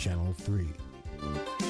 Channel 3.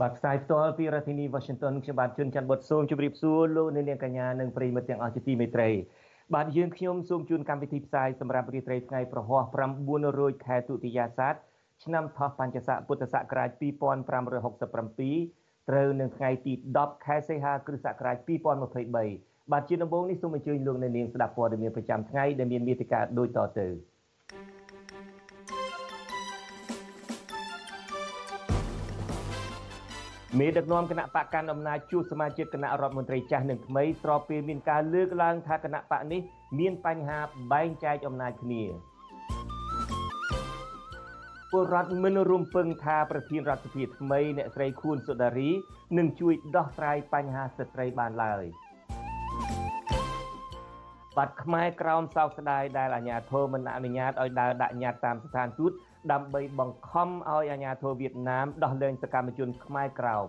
បាទផ្សាយផ្ទាល់ពីរដ្ឋធានី Washington ខ្ញុំបាទជួនច័ន្ទបុតសូមជម្រាបសួរលោកអ្នកនាងកញ្ញានិងប្រិយមិត្តទាំងអស់ជាទីមេត្រីបាទយើងខ្ញុំសូមជូនកម្មវិធីផ្សាយសម្រាប់រាត្រីថ្ងៃប្រហោះ9រោចខែទុតិយាសាទឆ្នាំថោះបัญចស័កពុទ្ធសករាជ2567ត្រូវនៅថ្ងៃទី10ខែសីហាគ្រិស្តសករាជ2023បាទជាដំបូងនេះសូមអញ្ជើញលោកអ្នកនាងស្ដាប់ព័ត៌មានប្រចាំថ្ងៃដែលមានមេតិការដូចតទៅ មេដឹកនាំគណៈបកកាន់អំណាចជួសសមាជិកគណៈរដ្ឋមន្ត្រីចាស់និងថ្មីស្របពេលមានការលើកឡើងថាគណៈបកនេះមានបញ្ហាបែងចែកអំណាចគ្នាពលរដ្ឋមិនរំពឹងថាប្រធានរដ្ឋសភាថ្មីអ្នកស្រីខួនសុដារីនឹងជួយដោះស្រាយបញ្ហាស្ត្រីបានឡើយបាត់ខ្មែរក្រោមសោកស្ដាយដែលអាជ្ញាធរមិនអនុញ្ញាតឲ្យដើរដាក់ញត្តិតាមស្ថានទូត ដើម្បីបង្ខំឲ្យអាជ្ញាធរវៀតណាមដោះលែងសកម្មជនខ្មែរក្រោម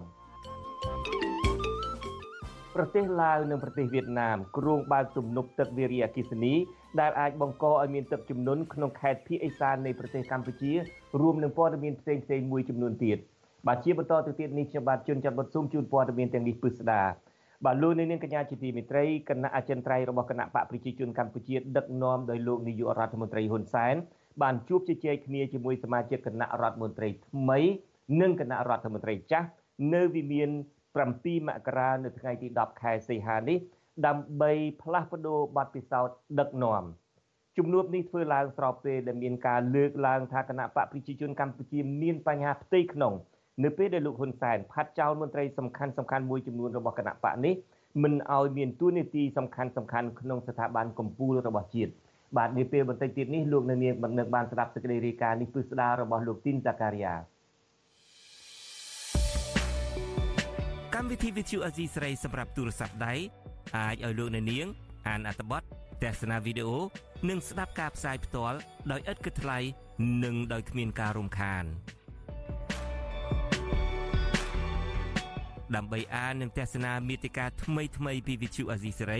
ប្រទេសឡាវនិងប្រទេសវៀតណាមគ្រោងបើកទំនប់ទឹកវារីអគ្គិសនីដែលអាចបង្កឲ្យមានទឹកជំនន់ក្នុងខេត្តភៀកអេសាននៃប្រទេសកម្ពុជារួមនឹងព័ត៌មានផ្សេងផ្សេងមួយចំនួនទៀតបាទជាបន្តទៅទៀតនេះខ្ញុំបាទជួនច័ន្ទបុតស៊ូមជូនព័ត៌មានទាំងនេះពិស្ដាបាទលោកនាងកញ្ញាជាទីមេត្រីគណៈអចិន្ត្រៃយ៍របស់គណៈបកប្រជាជនកម្ពុជាដឹកនាំដោយលោកនាយករដ្ឋមន្ត្រីហ៊ុនសែន បានជួបជជែកគ្នាជាមួយសមាជិកគណៈរដ្ឋមន្ត្រីថ្មី និងគណៈរដ្ឋមន្ត្រីចាស់នៅវិមាន7មករានៅថ្ងៃទី10ខែសីហានេះដើម្បីផ្លាស់ប្ដូរបទពិសោធន៍ដឹកនាំជំនួបនេះធ្វើឡើងស្របពេលដែលមានការលើកឡើងថាគណៈបកប្រជាជនកម្ពុជាមានបញ្ហាផ្ទៃក្នុងនៅពេលដែលលោកហ៊ុនសែនផាត់ចោលមន្ត្រីសំខាន់សំខាន់មួយចំនួនរបស់គណៈបកនេះមិនឲ្យមានទួនាទីសំខាន់សំខាន់ក្នុងស្ថាប័នកម្ពុជារបស់ជាតិ បាទនាពេលបន្តិចទៀតនេះលោកនៅនាងនឹងបានស្ដាប់សេចក្តីរាយការណ៍នេះពិស្ដាររបស់លោកទីនតាការីយ៉ាកម្មវិធី Vithu Azizi ស្រីសម្រាប់ទូរស័ព្ទដៃអាចឲ្យលោកអ្នកនាង អានអត្ថបទទស្សនាវីដេអូនិងស្ដាប់ការផ្សាយផ្ទាល់ដោយឥតគិតថ្លៃនិងដោយគ្មានការរំខានដើម្បីអាននិងទស្សនាមេតិការថ្មីៗពី Vithu Azizi ស្រី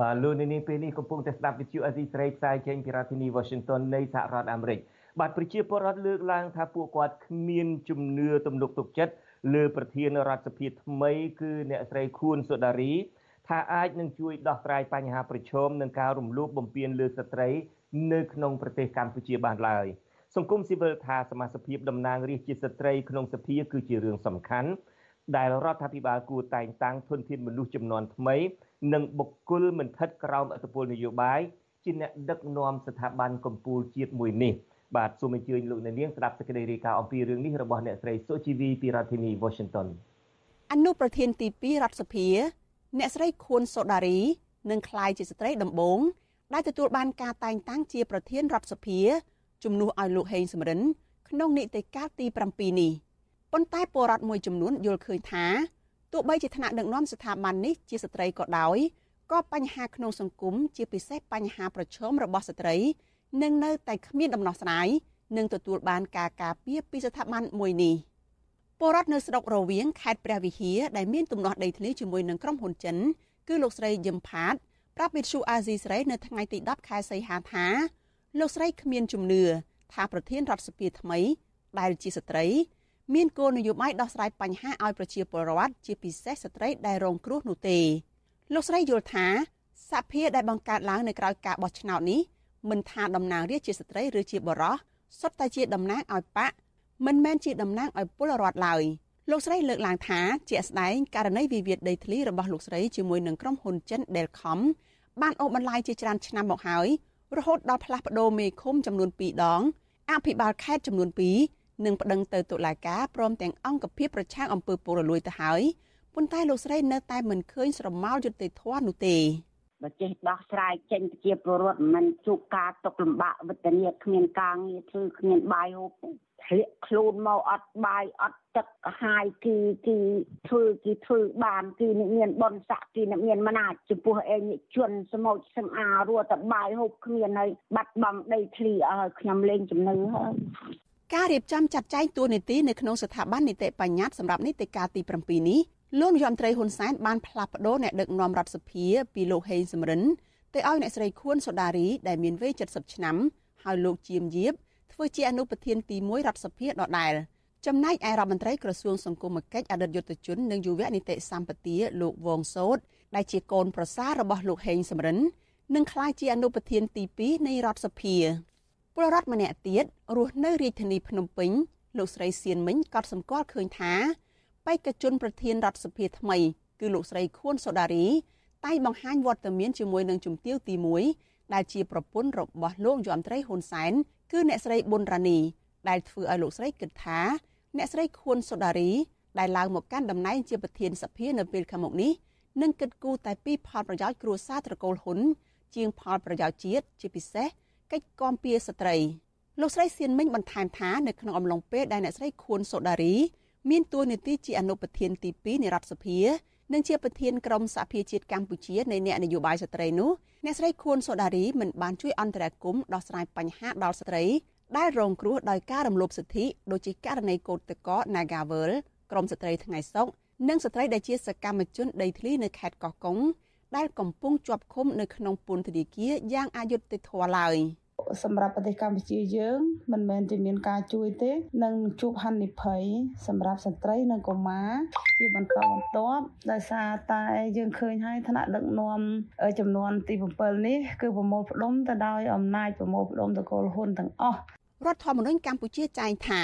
បាទលោកនាងពេលនេះកំពុងតែស្ដាប់វិទ្យុអេស៊ីស្រីផ្សាយចេញពីរដ្ឋធានី Washington នៃសហរដ្ឋអាមេរិកបាទប្រជាពលរដ្ឋលើកឡើងថាពួកគាត់គ្មានជំនឿទំនុកទុកចិត្តលើប្រធានរដ្ឋសភាថ្មីគឺអ្នកស្រីខួនសុដារីថាអាចនឹងជួយដោះស្រាយបញ្ហាប្រឈមនឹងការរំលោភបំពានលើស្ត្រី នៅក្នុងប្រទេសកម្ពុជាបានឡើយសង្គមស៊ីវិលថាសមាជិកតំណាងរាស្ត្រជាស្ត្រីក្នុងសភាគឺជារឿងសំខាន់ដែលរដ្ឋាភិបាលគួរតែងតាំងធនធានមនុស្សចំនួនថ្មី និងបុគ្គលមិនស្ថិតក្រោមអធិបតេយ្យនយោបាយជាអ្នកដឹកនាំស្ថាប័នកម្ពុជាជាតិមួយនេះបាទសូមអញ្ជើញលោកអ្នកនាងស្ដាប់សេចក្តីរាយការណ៍អំពីរឿងនេះរបស់អ្នកស្រីសុជីវីពីរដ្ឋធានី Washington អនុប្រធានទី2រដ្ឋសភា អ្នកស្រីខួនសូដារីនឹងក្លាយជាស្ត្រីដំបងដែលទទួលបានការតែងតាំងជាប្រធានរដ្ឋសភាជំនួសឲ្យលោកហេងសំរិនក្នុងនីតិកាលទី7នេះប៉ុន្តែពលរដ្ឋមួយចំនួនយល់ឃើញថា ទោះបីជាថ្នាក់ដឹកនាំស្ថាប័ននេះជាស្ត្រីក៏ដោយក៏បញ្ហាក្នុងសង្គមជាពិសេសបញ្ហាប្រឈមរបស់ស្ត្រីនឹងនៅតែគ្មានដំណោះស្រាយនិងទទួលបានការការពារពីស្ថាប័នមួយនេះពលរដ្ឋនៅស្រុករវៀងខេត្តព្រះវិហារដែលមានទំនាស់ដីធ្លីជាមួយនឹងក្រុមហ៊ុនចិនគឺលោកស្រីយឹមផាតប្រាប់វិទ្យុអាស៊ីសេរីនៅថ្ងៃទី10ខែសីហាថាលោកស្រីគ្មានជំនឿថាប្រធានរដ្ឋសភាថ្មីដែលជាស្ត្រី មានគោលនយោបាយដោះស្រាយបញ្ហាឲ្យប្រជាពលរដ្ឋជាពិសេសស្ត្រីដែលរងគ្រោះនោះទេលោកស្រីយល់ថាសភាដែលបង្កើតឡើងនៅក្រៅការបោះឆ្នោតនេះមិនថាតំណាងរាស្ត្រជាស្ត្រីឬជាបុរសសុទ្ធតែជាតំណាងឲ្យបកមិនមែនជាតំណាងឲ្យពលរដ្ឋឡើយលោកស្រីលើកឡើងថាជាក់ស្ដែងករណីវិវាទដីធ្លីរបស់លោកស្រីជាមួយនឹងក្រុមហ៊ុនចិន Delcom បានអូសបន្លាយជាច្រើនឆ្នាំមកហើយរហូតដល់ផ្លាស់ប្ដូរមេឃុំចំនួន2ដងអភិបាលខេត្តចំនួន2 និងប្តឹងទៅតុលាការព្រមទាំងអង្គភាពប្រឆាំងអំពើពុករលួយទៅហើយប៉ុន្តែលោកស្រីនៅតែមិនឃើញស្រមោលយុត្តិធម៌នោះទេបើចេះដោះស្រាយចេញប្រជាពលរដ្ឋមិនជួបការຕົកលំបាកវិទ្យាគ្មានការងារធ្វើគ្មានបាយហូបទេធ្លាក់ខ្លួនមកអត់បាយអត់ទឹកហាយគឺគឺធ្វើគឺធ្វើបានគឺអ្នកមានបនស័កគឺអ្នកមានមណាចចំពោះឯងជនសមោចសង្អារស់តបាយហូបគ្មានហើយបាត់បង់ដីធ្លីអើខ្ញុំលេងជំនឿហើយ ការរៀបចំចាត់ចែងតួនាទីនៅក្នុងស្ថាប័ននីតិបញ្ញត្តិសម្រាប់នីតិកាលទី7នេះលោកនាយរដ្ឋមន្ត្រីហ៊ុនសែនបានផ្លាស់ប្តូរអ្នកដឹកនាំរដ្ឋសភាពីលោកហេងសំរិនទៅឲ្យអ្នកស្រីខួនសូដារីដែលមានវ័យ70ឆ្នាំហើយលោកជាមយាបធ្វើជាអនុប្រធានទី1រដ្ឋសភាដដែលចំណែកឯរដ្ឋមន្ត្រីក្រសួងសង្គមគិច្ចអតីតយុទ្ធជននិងយុវនីតិសម្បទាលោកវងសោតដែលជាកូនប្រសាររបស់លោកហេងសំរិននឹងក្លាយជាអនុប្រធានទី2នៃរដ្ឋសភា ពលរដ្ឋម្នាក់ទៀតរស់នៅរាជធានីភ្នំពេញលោកស្រីសៀនមិញក៏សម្គាល់ឃើញថាបេក្ខជនប្រធានរដ្ឋសភាថ្មី គឺលោកស្រីខួនសូដារីតែបង្ហាញវត្តមានជាមួយនឹងជំទាវទី1ដែលជាប្រពន្ធរបស់លោកយមត្រីហ៊ុនសែនគឺអ្នកស្រីប៊ុនរ៉ានីដែលធ្វើឲ្យលោកស្រីគិតថាអ្នកស្រីខួនសូដារីដែលឡើងមកកាន់តំណែងជាប្រធានសភានៅពេលខាងមុខនេះនឹងគិតគូរតែពីផលប្រយោជន៍គ្រួសារត្រកូលហ៊ុនជាងផលប្រយោជន៍ជាតិជាពិសេស កិច្ចគាំពៀស្ត្រីលោកស្រីសៀនមិញបន្ថែមថានៅក្នុងអំឡុងពេលដែលអ្នកស្រីខួនសូដារីមានតួនាទីជាអនុប្រធានទី2នៃរដ្ឋសភានិងជាប្រធានក្រុមសហភាពជាតិកម្ពុជានៃអ្នកនយោបាយស្ត្រីនោះអ្នកស្រីខួនសូដារីមិនបានជួយអន្តរាគមន៍ដោះស្រាយបញ្ហាដល់ស្ត្រីដែលរងគ្រោះដោយការរំលោភសិទ្ធិដូចជាករណីកោតតក Nagavel ក្រមស្ត្រីថ្ងៃសុកនិងស្ត្រីដែលជាសកម្មជនដីធ្លីនៅខេត្តកោះកុងដែលកំពុងជាប់ឃុំនៅក្នុងពន្ធនាគារយ៉ាងអយុត្តិធម៌ឡើយ។ សម្រាប់ប្រទេសកម្ពុជាយើង មិនមែនតែមានការជួយទេនឹងជួបហានិភ័យសម្រាប់ស្ត្រីនិងកុមារជាបន្តបន្ទាប់ដោយសារតែយើងឃើញហើយថ្នាក់ដឹកនាំចំនួនទី7នេះគឺប្រមូលផ្ដុំទៅដោយអំណាចប្រមូលផ្ដុំតកូលហ៊ុនទាំងអស់រដ្ឋធម្មនុញ្ញកម្ពុជាចែងថា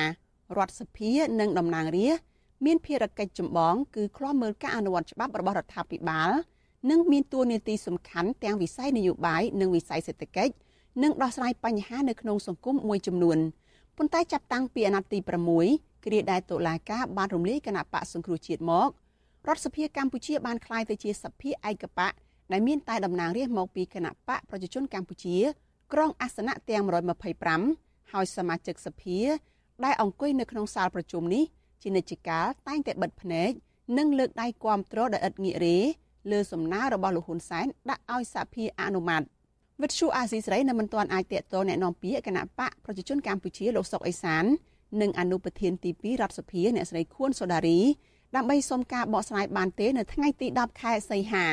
រដ្ឋសភានិងតំណាងរាស្ត្រមានភារកិច្ចចម្បងគឺឃ្លាំមើលការអនុវត្តច្បាប់របស់រដ្ឋាភិបាល និងមានតួនាទីសំខាន់ទាំងវិស័យនយោបាយនិងវិស័យសេដ្ឋកិច្ច និងដោះស្រាយបញ្ហានៅក្នុងសង្គមមួយចំនួនប៉ុន្តែចាប់តាំងពីអាណត្តិទី6គ្រាដែលតុលាការបានរំលាយគណៈបកសង្គ្រោះជាតិមករដ្ឋសភាកម្ពុជាបានក្លាយទៅជាសភាឯកបកដែលមានតែតំណាងរាស្ត្រមកពីគណៈបកប្រជាជនកម្ពុជា ក្រុងអាសនៈទាំង125ហើយសមាជិកសភា ដែលអង្គុយនៅក្នុងសាលប្រជុំនេះជានិច្ចកាលតែងតែបិទភ្នែកនិងលើកដៃគាំទ្រដោយឥតងាករេលើសំណើរបស់លោកហ៊ុនសែនដាក់ឲ្យសភាអនុម័ត វិទ្យុអាស៊ីសេរីនៅមិនទាន់អាចតាក់ទងแนะនាំពាក្យគណៈបកប្រជាជនកម្ពុជាលោកសុកអេសាននិងអនុប្រធានទី2រដ្ឋសភាអ្នកស្រីខួនសូដារីដើម្បីសុំការបកស្រាយបានទេនៅថ្ងៃទី10ខែសីហា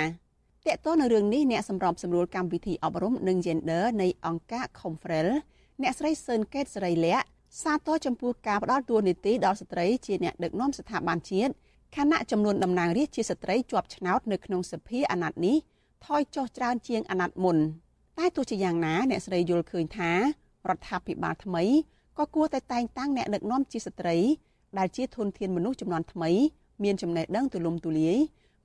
តកតនៅរឿងនេះអ្នកសម្របសម្រួលកម្មវិធីអប់រំនិង Gender នៃអង្គការ Confrel អ្នកស្រីសឿនកេតសេរីលក្ខសាទរចំពោះការផ្ដល់តួនាទីដល់ស្ត្រីជាអ្នកដឹកនាំស្ថាប័នជាតិខណៈចំនួនតំណាងរាស្ត្រជាស្ត្រីជាប់ឆ្នោតនៅក្នុងសភាអាណត្តិនេះថយចុះច្រើនជាងអាណត្តិមុន។ តែទោះជាយ៉ាងណាអ្នកស្រីយល់ឃើញថារដ្ឋាភិបាលថ្មីក៏គួរតែតែងតាំងអ្នកដឹកនាំជាស្ត្រីដែលជាធនធានមនុស្សចំនួនថ្មី មានចំណេះដឹងទូលំទូលាយ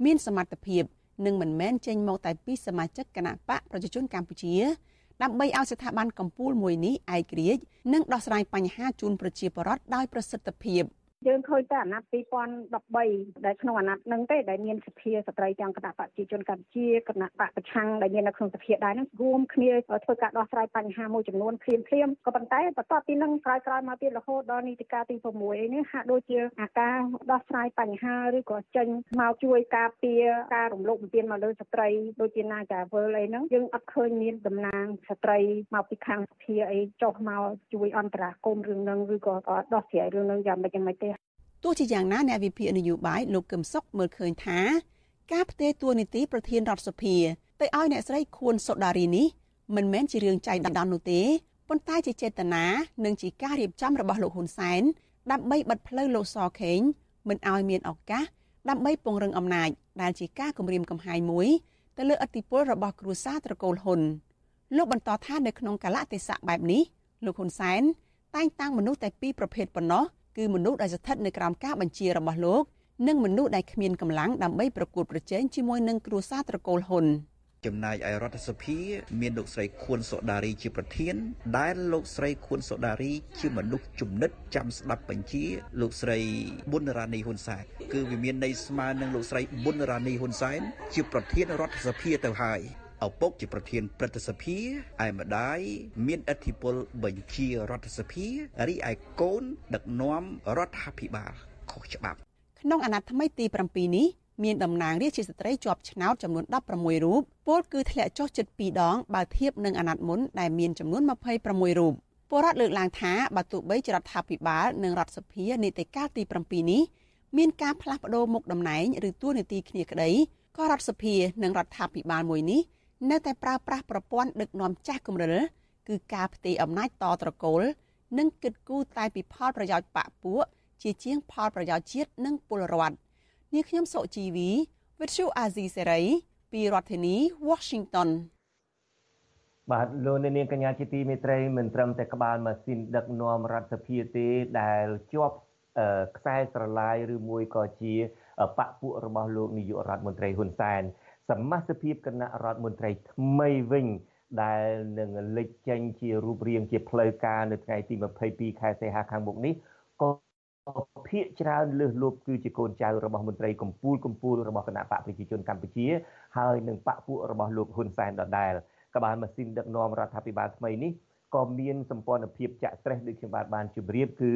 មានសមត្ថភាពនិងមិនមែនចេញមកតែពីសមាជិកគណៈបកប្រជាជនកម្ពុជាដើម្បីឲ្យស្ថាប័នកម្ពុជាមួយនេះឯករាជ្យនិងដោះស្រាយបញ្ហាជូនប្រជាពលរដ្ឋដោយប្រសិទ្ធភាព យើងឃើញតែអាណត្តិ2013ដែលក្នុងអាណត្តិហ្នឹងទេដែលមានសភាស្ត្រីទាំងគណៈបកប្រជាជនកម្ពុជាគណៈបកប្រឆាំងដែលមាននៅក្នុងសភាដែរហ្នឹងរួមគ្នាធ្វើការដោះស្រាយបញ្ហាមួយចំនួនភ្លាមភ្លាមក៏ប៉ុន្តែបន្ទាប់ពីហ្នឹងក្រោយក្រោយមកទៀតរហូតដល់នីតិកាលទី6អីនេះហាក់ដូចជាអាការដោះស្រាយបញ្ហាឬក៏ចេញមកជួយការពារការរំលោភបំពានមកលើស្ត្រីដូចជាណាចាវើលអីហ្នឹងយើងអត់ឃើញមានតំណាងស្ត្រីមកពីខាងសភាអីចុះមកជួយអន្តរាគមន៍រឿងហ្នឹងឬក៏ដោះស្រាយរឿងហ្នឹងយ៉ាងម៉េចយ៉ាងម៉េចទេ ទោះជាយ៉ាងណាអ្នកវិភាគនយោបាយលោកកឹមសុខមើលឃើញថាការផ្ទេរតួនាទីប្រធានរដ្ឋសភាទៅឲ្យអ្នកស្រីខួនសូដារីនេះមិនមែនជារឿងចៃដន្យនោះទេប៉ុន្តែជាចេតនានិងជាការរៀបចំរបស់លោកហ៊ុនសែនដើម្បីបិទផ្លូវលោកសខេងមិនឲ្យមានឱកាសដើម្បីពង្រឹងអំណាចដែលជាការគម្រាមកំហែងមួយទៅលើអធិបុលរបស់គ្រួសារត្រកូលហ៊ុនលោកបន្តថានៅក្នុងកលៈទេសៈបែបនេះលោកហ៊ុនសែនតែងតាំងមនុស្សតែពីរប្រភេទប៉ុណ្ណោះ គឺមនុស្សដែលស្ថិតនៅក្រោមការបញ្ជារបស់លោកនិងមនុស្សដែលគ្មានកម្លាំងដើម្បីប្រកួតប្រជែងជាមួយនឹងគ្រួសារត្រកូលហ៊ុនចំណែកឯរដ្ឋសភាមានលោកស្រីខួនសូដារីជាប្រធាន ដែលលោកស្រីខួនសូដារីជាមនុស្សជំនិតចាំស្ដាប់បញ្ជា លោកស្រីប៊ុនរ៉ានីហ៊ុនសែនគឺវាមានន័យស្មើនឹងលោកស្រីប៊ុនរ៉ានីហ៊ុនសែនជាប្រធានរដ្ឋសភាទៅហើយ ឪពុកជាប្រធានព្រឹទ្ធសភាឯម្ដាយមានឥទ្ធិពលបញ្ជារដ្ឋសភារីឯកូនដឹកនាំរដ្ឋាភិបាលខុសច្បាប់ក្នុងអាណត្តិថ្មីទី7នេះមានតំណាងរាជាស្ត្រីជាប់ឆ្នោតចំនួន16រូបពលគឺធ្លាក់ចុះជិត2ដងបើធៀបនឹងអាណត្តិមុនដែលមានចំនួន26រូបពលរដ្ឋលើកឡើងថាបើទោះបីជារដ្ឋាភិបាលនិងរដ្ឋសភានីតិកាលទី7នេះមានការផ្លាស់ប្ដូរមុខតំណែងឬតួនាទីគ្នាក្តីក៏រដ្ឋសភានិងរដ្ឋាភិបាលមួយនេះ នៅតែប្រើប្រាស់ប្រព័ន្ធដឹកនាំចាស់គម្រិលគឺការផ្ទេរអំណាចតត្រកូល និងគិតគូរតែពីផលប្រយោជន៍បកពួកជាជាងផលប្រយោជន៍ជាតិនិងពលរដ្ឋនាងខ្ញុំសុជីវីវិទ្យុអាស៊ីសេរីពីរដ្ឋធានី Washington បាទលោកនាងកញ្ញាជាទីមេត្រីមិនត្រឹមតែក្បាលម៉ាស៊ីនដឹកនាំរដ្ឋសភាទេដែលជាប់ខ្សែស្រឡាយឬមួយក៏ជាបពពួករបស់លោកនាយករដ្ឋមន្ត្រីហ៊ុនសែន សមាជិកភាពគណៈរដ្ឋមន្ត្រីថ្មីវិញដែលនឹងលេចចេញជារូបរាងជាផ្លូវការនៅថ្ងៃទី22ខែសីហាខាងមុខនេះក៏ភាកច្រើនលើសលប់គឺជាកូនចៅរបស់មន្ត្រីកម្ពុជាកម្ពុជារបស់គណៈបកប្រជាជនកម្ពុជា ហើយនឹងបកពួករបស់លោកហ៊ុនសែនដដែលក្បាលម៉ាស៊ីនដឹកនាំរដ្ឋាភិបាលថ្មីនេះក៏មានសម្ព័ន្ធភាពចាក់ស្រេះដូចខ្ញុំបាទបានជម្រាបគឺ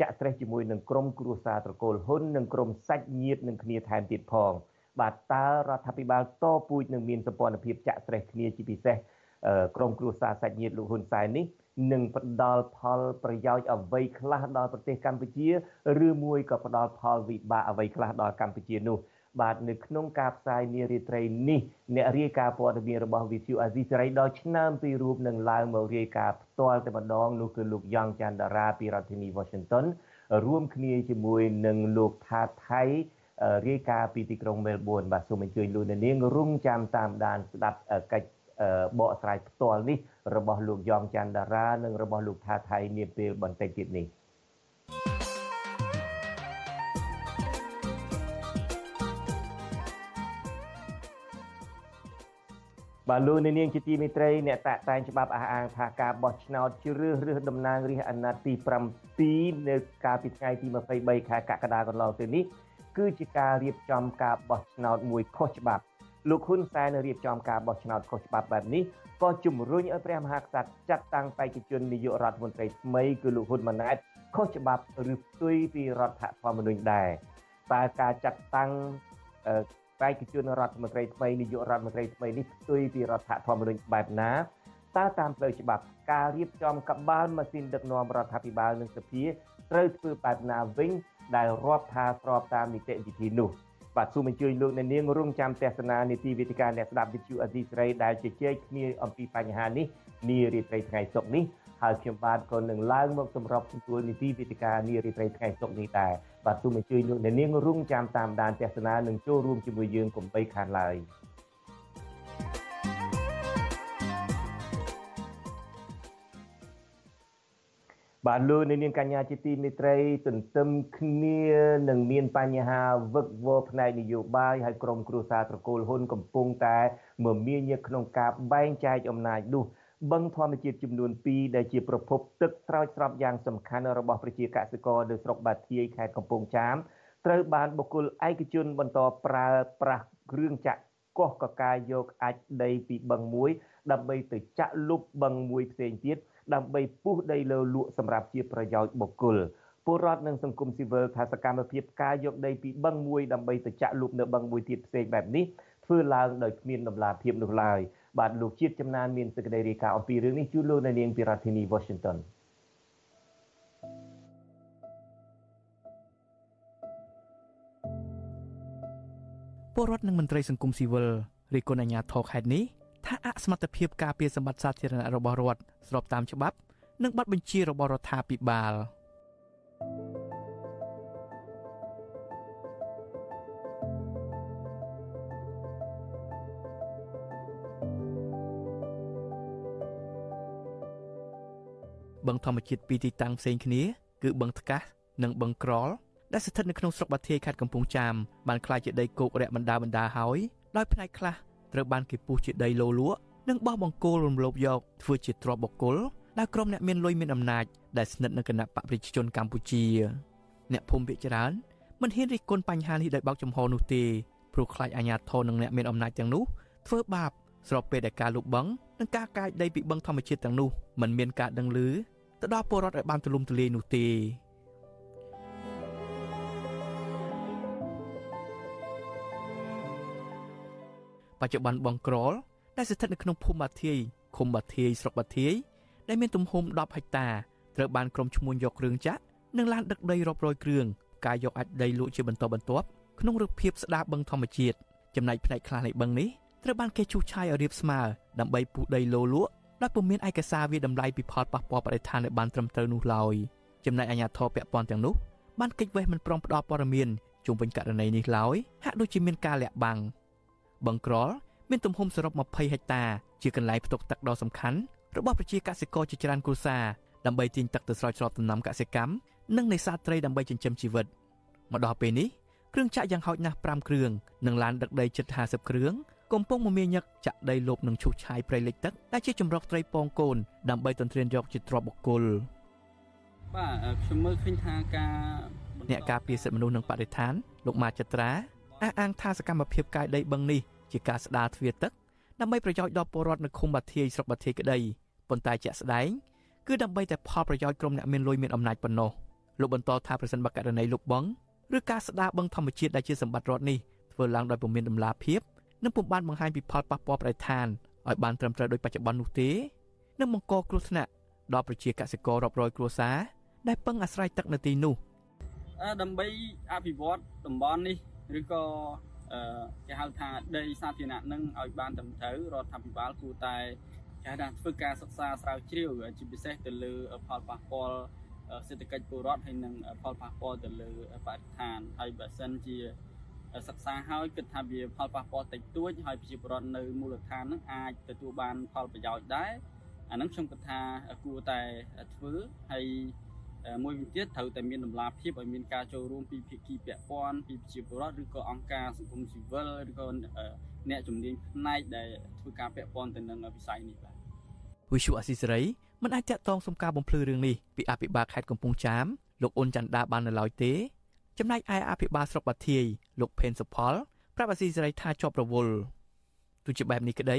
ចាក់ស្រេះជាមួយនឹងក្រុមគ្រួសារត្រកូលហ៊ុននិងក្រុមសាច់ញាតិនឹងគ្នាថែមទៀតផង បាទតើរដ្ឋាភិបាលតពូជនឹងមានសម្ព័ន្ធភាពចាក់ស្រេះគ្នាជាពិសេសក្រមគ្រួសារសាច់ញាតិលោកហ៊ុនសែននេះនឹងផ្ដល់ផលប្រយោជន៍អ្វីខ្លះដល់ប្រទេសកម្ពុជាឬមួយក៏ផ្ដល់ផលវិបាកអ្វីខ្លះដល់កម្ពុជានោះបាទនៅក្នុងការផ្សាយនារីត្រីនេះអ្នករាយការណ៍ព័ត៌មានរបស់ VTV អាស៊ីសេរីដល់ឆ្នាំពីរូបនឹងឡើងមករាយការណ៍ផ្ទាល់តែម្ដងនោះគឺលោកយ៉ងច័ន្ទតារាពីរដ្ឋធានី Washington រួមគ្នាជាមួយនឹងលោកថាថៃ រាយការណ៍ពីទីក្រុងមែលប៊នបាទសូមអញ្ជើញលោកនាងរងចាំតាមដានស្ដាប់កិច្ចបកស្រាយផ្ទាល់នេះរបស់លោកយ៉ងច័ន្ទតារានិងរបស់លោកថាថៃនាពេលបន្តិចទៀតនេះបាទលោកនាងជាទីមេត្រីអ្នកតាក់តែងច្បាប់អះអាងថាការបោះឆ្នោតជ្រើសរើសតំណាងរាស្ត្រអាណត្តិទី7នៅកាលពីថ្ងៃទី23ខែកក្កដាកន្លងទៅនេះ គឺជាការរៀបចំការបោះឆ្នោតមួយខុសច្បាប់លោកហ៊ុនសែនរៀបចំការបោះឆ្នោតខុសច្បាប់បែបនេះក៏ជំរុញឲ្យព្រះមហាក្សត្រចាត់តាំងបេក្ខជននាយករដ្ឋមន្ត្រីថ្មីគឺលោកហ៊ុនម៉ាណែតខុសច្បាប់ឬផ្ទុយពីរដ្ឋធម្មនុញ្ញដែរតើការចាត់តាំងបេក្ខជនរដ្ឋមន្ត្រីថ្មីនាយករដ្ឋមន្ត្រីថ្មីនេះផ្ទុយពីរដ្ឋធម្មនុញ្ញបែបណាតើតាមផ្លូវច្បាប់ការរៀបចំកបាលម៉ាស៊ីនដឹកនាំរដ្ឋាភិបាលនិងសភាត្រូវធ្វើបែបណាវិញ ដែលរាប់ថាស្របតាមនីតិវិធីនោះបាទសូមអញ្ជើញលោកអ្នកនាងរងចាំទស្សនានីតិវិទ្យាអ្នកស្ដាប់វិទ្យុអេស៊ីស្រីដែលជជែកគ្នាអំពីបញ្ហានេះនារាត្រីថ្ងៃសុក្រនេះហើយខ្ញុំបាទក៏នឹងឡើងមកសម្របសម្រួលនីតិវិទ្យានារាត្រីថ្ងៃសុក្រនេះដែរបាទសូមអញ្ជើញលោកអ្នកនាងរងចាំតាមដានទស្សនានិងចូលរួមជាមួយយើងកុំបីខានឡើយ។ បាទលោកនាងកញ្ញាជាទីមេត្រីទន្ទឹមគ្នានឹងមានបញ្ហាវឹកវរផ្នែកនយោបាយហើយក្រមគ្រួសារត្រកូលហ៊ុនកំពុងតែមមាញឹកក្នុងការបែងចែកអំណាចនោះបឹងធម្មជាតិចំនួន2ដែលជាប្រភពទឹកស្រោចស្រពយ៉ាងសំខាន់របស់ប្រជាកសិករនៅស្រុកបាធាយខេត្តកំពង់ចាមត្រូវបានបុគ្គលឯកជនបន្តប្រើប្រាស់គ្រឿងចាក់កោះកកាយកអាចដីពីបឹងមួយដើម្បីទៅចាក់លុបបឹងមួយផ្សេងទៀត ដើម្បីពុះដីលើលក់សម្រាប់ជាប្រយោជន៍បុគ្គលពលរដ្ឋនិងសង្គមស៊ីវិលថាសកម្មភាពការយកដីពីបឹងមួយដើម្បីទៅចាក់លុបនៅបឹងមួយទៀតផ្សេងបែបនេះធ្វើឡើងដោយគ្មានដំណាភាពនោះឡើយបាទលោកជាតិចំណានមានសេចក្តីរាយការណ៍អំពីរឿងនេះជូនលោកនៅនាងពីរដ្ឋធានី Washington ពលរដ្ឋនិងមន្ត្រីសង្គមស៊ីវិលរិះគន់អាជ្ញាធរខេត្តនេះ ថាអសមត្ថភាពការពារសម្បត្តិសាធារណៈរបស់រដ្ឋស្របតាមច្បាប់ និងបទបញ្ជារបស់រដ្ឋាភិបាលបឹងធម្មជាតិពីរទីតាំងផ្សេងគ្នា គឺបឹងថ្កាសនិងបឹងក្រលដែលស្ថិតនៅក្នុងស្រុកបាធាយខេត្តកំពង់ចាមបានក្លាយជាដីគោករយៈបណ្ដាបណ្ដាហើយដោយផ្នែកខ្លះ ត្រូវបានគេពុះជាដីលោលក់និងបោះបង្គោលរំលោភយកធ្វើជាទ្រព្យបុគ្គលដែលក្រុមអ្នកមានលុយមានអំណាចដែលស្និទ្ធនឹងគណៈបកប្រជាជនកម្ពុជាអ្នកភូមិភាគច្រើនមិនហ៊ានរិះគន់បញ្ហានេះដោយបោកចំហនោះទេព្រោះខ្លាចអាជ្ញាធរនិងអ្នកមានអំណាចទាំងនោះធ្វើបាបស្របពេលដែលការលុបបឹងនិងការកាយដីពីបឹងធម្មជាតិទាំងនោះមិនមានការដឹងឮទៅដល់ពលរដ្ឋឲ្យបានទូលំទូលាយនោះទេ បច្ចុប្បន្នបងក្រលដែលស្ថិតនៅក្នុងភូមិបាធាយឃុំបាធាយស្រុកបាធាយដែលមានទំហំ10ហិកតាត្រូវបានក្រុមឈ្មួញយកគ្រឿងចាក់និងឡានដឹកដីរាប់រយគ្រឿងការយកអាចដីលក់ជាបន្តបន្ទាប់ក្នុងរូបភាពស្ដារបឹងធម្មជាតិចំណែកផ្នែកខ្លះនៃបឹងនេះត្រូវបានគេឈូសឆាយឲ្យរាបស្មើដើម្បីពុះដីលោលក់ដោយពុំមានឯកសារវាតម្លៃពីផលប៉ះពាល់បរិស្ថានឲ្យបានត្រឹមត្រូវនោះឡើយចំណែកអាជ្ញាធរពាក់ព័ន្ធទាំងនោះបានកិច្ចវេះមិនព្រមផ្ដល់ព័ត៌មានជុំវិញករណីនេះឡើយហាក់ដូចជាមានការលាក់បាំង បឹងក្រលមានទំហំសរុប20ហិកតា ជាកន្លែងផ្ទុកទឹកដ៏សំខាន់របស់ប្រជាកសិករជាច្រើនគ្រួសារដើម្បីទាញទឹកទៅស្រោចស្រពដំណាំកសិកម្មនិងនេសាទត្រីដើម្បីចិញ្ចឹមជីវិតមកដល់ពេលនេះគ្រឿងចាក់យ៉ាងហោចណាស់5គ្រឿងនិងឡានដឹកដីជិត50គ្រឿងកំពុងមមាញឹកចាក់ដីលុបនឹងឈូសឆាយព្រៃលិចទឹកដែលជាចម្រោកត្រីពងកូនដើម្បីទន្ទ្រានយកជាទ្រព្យបុគ្គលបាទខ្ញុំមើលឃើញថាការអ្នកការពារសិទ្ធិមនុស្សនិងបរិស្ថានលោកម៉ាចត្រាអះអាងថាសកម្មភាពកាយដីបឹងនេះ ជាការស្ដារទ្វារទឹកដើម្បីប្រយោជន៍ដល់ពលរដ្ឋនៅឃុំបាធាយស្រុកបាធាយក្តីប៉ុន្តែជាក់ស្ដែងគឺដើម្បីតែផលប្រយោជន៍ក្រុមអ្នកមានលុយមានអំណាចប៉ុណ្ណោះលោកបន្តថាប្រសិនបើករណីលុបបងឬការស្ដារបឹងធម្មជាតិដែលជាសម្បត្តិរដ្ឋនេះធ្វើឡើងដោយពុំមានដំណាភាពនិងពុំបានបង្ហាញពីផលប៉ះពាល់ប្រតិឋានឲ្យបានត្រឹមត្រូវដោយបច្ចុប្បន្ននោះទេនឹងបង្កគ្រោះថ្នាក់ដល់ប្រជាកសិកររាប់រយគ្រួសារដែលពឹងអាស្រ័យទឹកនៅទីនោះដើម្បីអភិវឌ្ឍតំបន់នេះឬក៏ គេហៅថាដីសាធារណៈនឹងឲ្យបានត្រឹមត្រូវរដ្ឋាភិបាលគួរតែគេហៅថាធ្វើការសិក្សាស្រាវជ្រាវជាពិសេសទៅលើផលប៉ះពាល់សេដ្ឋកិច្ចពលរដ្ឋហើយនិងផលប៉ះពាល់ទៅលើបរិស្ថានហើយបើសិនជាសិក្សាហើយគិតថាវាផលប៉ះពាល់តិចតួចហើយប្រជាពលរដ្ឋនៅមូលដ្ឋាននឹងអាចទទួលបានផលប្រយោជន៍ដែរអានឹងខ្ញុំគិតថាគួរតែធ្វើហើយ មួយវិញទៀតត្រូវតែមានដំណាភាពឲ្យមានការចូលរួមពីភាគីពាក់ព័ន្ធពីប្រជាពលរដ្ឋឬក៏អង្គការសង្គមស៊ីវិលឬក៏អ្នកជំនាញផ្នែកដែលធ្វើការពាក់ព័ន្ធទៅនឹងវិស័យនេះបាទវិសុអស៊ីសេរីមិនអាចតាក់ទងសុំការបំភ្លឺរឿងនេះពីអភិបាលខេត្តកំពង់ចាមលោកអ៊ុនច័ន្ទដាបាននៅឡើយទេ ចំណែកឯអភិបាលស្រុកបាធាយលោកផេនសុផលប្រាប់អាស៊ីសេរីថាជាប់រវល់ទោះជាបែបនេះក្តី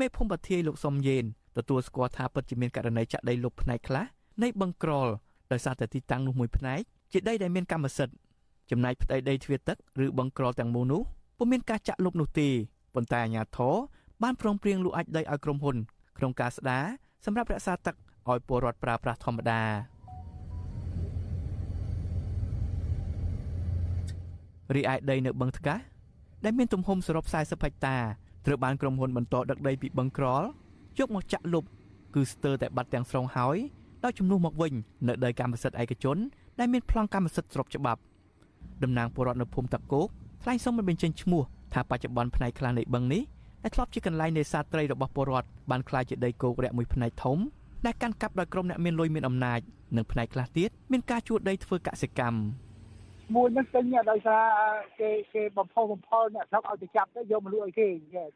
មេភូមិបាធាយលោកសំយេនទទួលស្គាល់ថាពិតជាមានករណីចាក់ដីលុបផ្នែកខ្លះនៃបឹងក្រល ដោយសារតែទីតាំងនោះមួយផ្នែកជាដីដែលមានកម្មសិទ្ធិចំណែកផ្ទៃដីទ្វារទឹកឬបឹងក្រលទាំងមូលនោះពុំមានការចាក់លុបនោះទេប៉ុន្តែអាជ្ញាធរបានព្រមព្រៀងលក់អាចដីឲ្យក្រុមហ៊ុនក្នុងការស្ដារសម្រាប់រក្សាទឹកឲ្យពលរដ្ឋប្រើប្រាស់ធម្មតារីឯដីនៅបឹងថ្កាសដែលមានទំហំសរុប40ហិកតាត្រូវបានក្រុមហ៊ុនបន្តដឹកដីពីបឹងក្រលយកមកចាក់លុបគឺស្ទើរតែបាត់ទាំងស្រុងហើយ ដោយជំនួសមកវិញនៅដីកម្មសិទ្ធិឯកជនដែលមានប្លង់កម្មសិទ្ធិស្របច្បាប់តំណាងពលរដ្ឋនៅភូមិតាគោកថ្លែងសុំមិនបញ្ចេញឈ្មោះថាបច្ចុប្បន្នផ្នែកខ្លះនៃបឹងនេះដែលធ្លាប់ជាកន្លែងនេសាទត្រីរបស់ពលរដ្ឋបានក្លាយជាដីគោករយៈមួយផ្នែកធំដែលកាន់កាប់ដោយក្រុមអ្នកមានលុយមានអំណាចនិងផ្នែកខ្លះទៀតមានការជួលដីធ្វើកសិកម្មមួយនឹងពេញដោយសារគេគេបំផុសបំផុលអ្នកស្រុកឲ្យទៅចាប់ទៅយកមកលក់ឲ្យគេ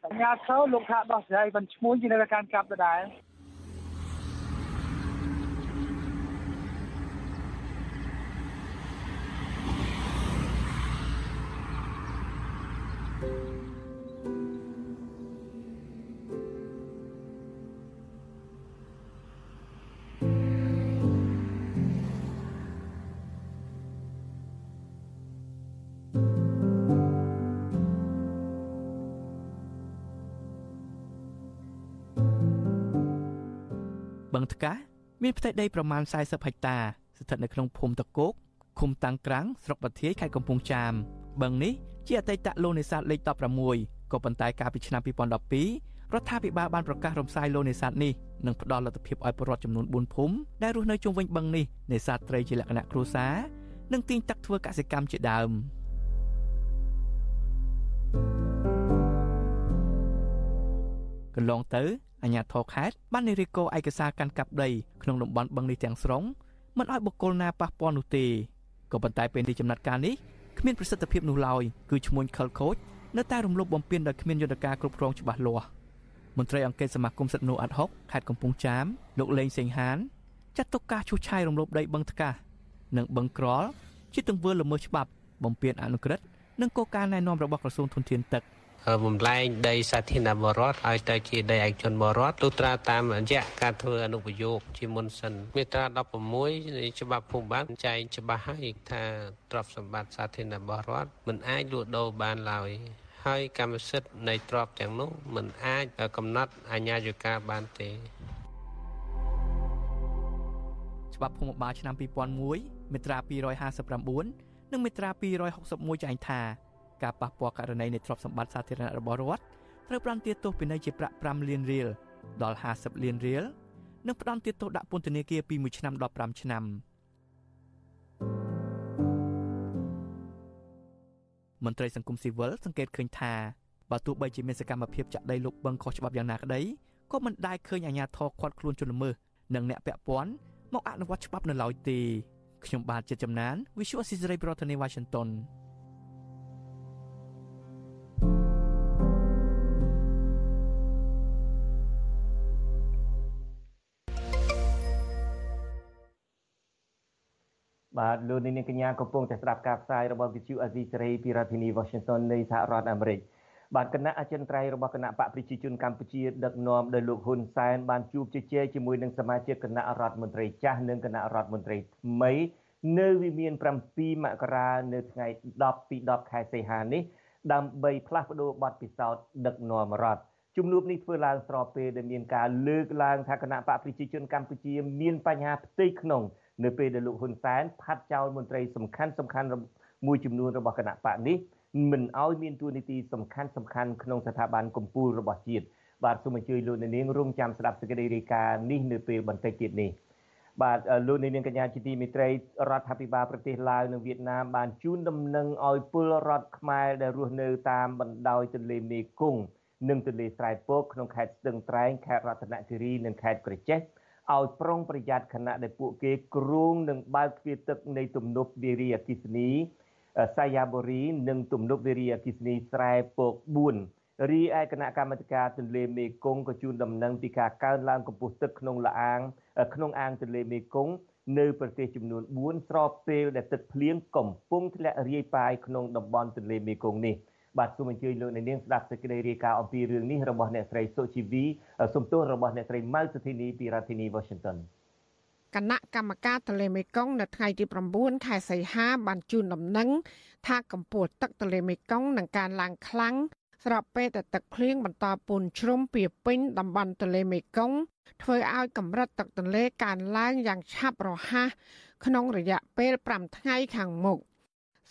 សញ្ញាឈើលោកថាដោះស្រាយមិនឈ្មោះជានៅការកាប់ដដែលឹ ងថ្កាមានផ្ទៃដីប្រមាណ40ហិកតា ស្ថិតនៅក្នុងភូមិតកោកឃុំតាំងក្រាំងស្រុកបាធាយខេត្តកំពង់ចាមបឹងនេះជាអតីតលោកនេសាទលេខ16ក៏ប៉ុន្តែកាលពីឆ្នាំ2012រដ្ឋាភិបាលបានប្រកាសរំសាយលោកនេសាទនេះនិងផ្ដល់លទ្ធភាពឲ្យពលរដ្ឋចំនួន4ភូមិដែលរស់នៅជុំវិញបឹងនេះនេសាទត្រីជាលក្ខណៈគ្រួសារនិងទាញទឹកធ្វើកសិកម្មជាដើមកន្លងទៅ អាជ្ញាធរខេត្តបាននិរិកោឯកសារកាន់កាប់ដីក្នុងតំបន់បឹងនេះទាំងស្រុងមិនឲ្យបុគ្គលណាប៉ះពាល់នោះទេក៏ប៉ុន្តែពេលនេះចំណាត់ការនេះគ្មានប្រសិទ្ធភាពនោះឡើយគឺឈ្មោះខលខូចនៅតែរំលោភបំពានដោយគ្មានយន្តការគ្រប់គ្រងច្បាស់លាស់មន្ត្រីអង្គការសមាគមសិទ្ធិមនុស្សអាត់ហុកខេត្តកំពង់ចាមលោកលេងសេងហានចាត់ទុកការឈូសឆាយរំលោភដីបឹងថ្កាសនិងបឹងក្រលជាទង្វើល្មើសច្បាប់បំពានអនុក្រឹត្យនិងគោលការណ៍ណែនាំរបស់ក្រសួងធនធានទឹក។ បំលែងដីសាធារណបរដ្ឋឲ្យទៅជាដីឯកជនបរដ្ឋលុះត្រាតាមរយៈការធ្វើអនុប្រយោគជាមុនសិនមាត្រា16នៃច្បាប់ភូមិបាលចែងច្បាស់ហើយថាទ្រព្យសម្បត្តិសាធារណបរដ្ឋមិនអាចលួចដូរបានឡើយហើយកម្មសិទ្ធិនៃទ្រព្យទាំងនោះមិនអាចកំណត់អាជ្ញាធរបានទេច្បាប់ភូមិបាលឆ្នាំ2001មាត្រា259និងមាត្រា261ចែងថា ការប៉ះពាល់ករណីនៃទ្រព្យសម្បត្តិសាធារណៈរបស់រដ្ឋត្រូវផ្ដន្ទាទោសពិន័យជាប្រាក់5លានរៀលដល់50លានរៀលនិងផ្ដន្ទាទោសដាក់ពន្ធនាគារពី1ឆ្នាំដល់5ឆ្នាំមន្ត្រីសង្គមស៊ីវិលសង្កេតឃើញថាបើទោះបីជាមានសកម្មភាពចាក់ដីលុបបឹងខុសច្បាប់យ៉ាងណាក្តីក៏មិនដែលឃើញអាជ្ញាធរខាត់ខ្លួនជនល្មើសនិងអ្នកពាក់ព័ន្ធមកអនុវត្តច្បាប់នៅឡើយទេខ្ញុំបាទជាចំណាន Visual Assisray ប្រធានាទី Washington បាទលោកនាងកញ្ញាកំពុងតែស្ដាប់ការផ្សាយរបស់ Vithu Azizi Serai ពីរដ្ឋធានី Washington នៃសហរដ្ឋអាមេរិកបាទគណៈអចិន្ត្រៃយ៍របស់គណៈបកប្រជាជនកម្ពុជាដឹកនាំដោយលោកហ៊ុនសែនបានជួបជជែកជាមួយនឹងសមាជិកគណៈរដ្ឋមន្ត្រីចាស់និងគណៈរដ្ឋមន្ត្រីថ្មីនៅវិមាន7មករានៅថ្ងៃ10ពី10ខែសីហានេះដើម្បីផ្លាស់ប្ដូរបទពិសោធន៍ដឹកនាំរដ្ឋជំនួបនេះធ្វើឡើងស្របពេលដែលមានការលើកឡើងថាគណៈបកប្រជាជនកម្ពុជាមានបញ្ហាផ្ទៃក្នុង នៅពេលដែលលោកហ៊ុនសែនផាត់ចោលមន្ត្រីសំខាន់សំខាន់មួយចំនួនរបស់គណៈបកនេះមិនឲ្យមានទួនាទីសំខាន់សំខាន់ក្នុងស្ថាប័នកម្ពុជារបស់ជាតិបាទសូមអញ្ជើញលោកនាងរងចាំស្ដាប់សេចក្តីរាយការណ៍នេះនៅពេលបន្តិចទៀតនេះបាទលោកនាងកញ្ញាជាទីមេត្រីរដ្ឋាភិបាលប្រទេសឡាវនិងវៀតណាមបានជូនដំណឹងឲ្យពលរដ្ឋខ្មែរដែលរស់នៅតាមបណ្ដោយទន្លេមេគង្គនិងទន្លេស្រែពកក្នុងខេត្តស្ទឹងត្រែងខេត្តរតនគិរីនិងខេត្តក្រចេះ ឲ្យប្រុងប្រយ័ត្នខណៈដែលពួកគេគ្រោងនឹងបើកទ្វារទឹកនៃទំនប់វារីអគិសនីសាយាបុរីនិងទំនប់វារីអគិសនីស្រែពក4រីឯគណៈកម្មាធិការទន្លេមេគង្គក៏ជូនដំណឹងពីការកើនឡើងកម្ពស់ទឹកក្នុងលអាងក្នុងអាងទន្លេមេគង្គនៅប្រទេសចំនួន4ស្របពេលដែលទឹកភ្លៀងកំពុងធ្លាក់រាយប៉ាយក្នុងតំបន់ទន្លេមេគង្គនេះ បាទសូមអញ្ជើញលោកអ្នកនាងស្ដាប់សេចក្តីរាយការណ៍អំពីរឿងនេះរបស់អ្នកស្រីសុជីវីសំទោសរបស់អ្នកស្រីម៉ៅសុធីនីពីរដ្ឋធានី Washington គណៈកម្មការទន្លេមេគង្គនៅថ្ងៃទី9ខែសីហាបានជូនដំណឹងថាកម្ពស់ទឹកទន្លេមេគង្គនឹងកើនឡើងខ្លាំងស្របពេលដែលទឹកភ្លៀងបន្តពូនជ្រុំពីពេញតំបន់ទន្លេមេគង្គធ្វើឲ្យកម្រិតទឹកទន្លេកើនឡើងយ៉ាងឆាប់រហ័សក្នុងរយៈពេល5ថ្ងៃខាងមុខ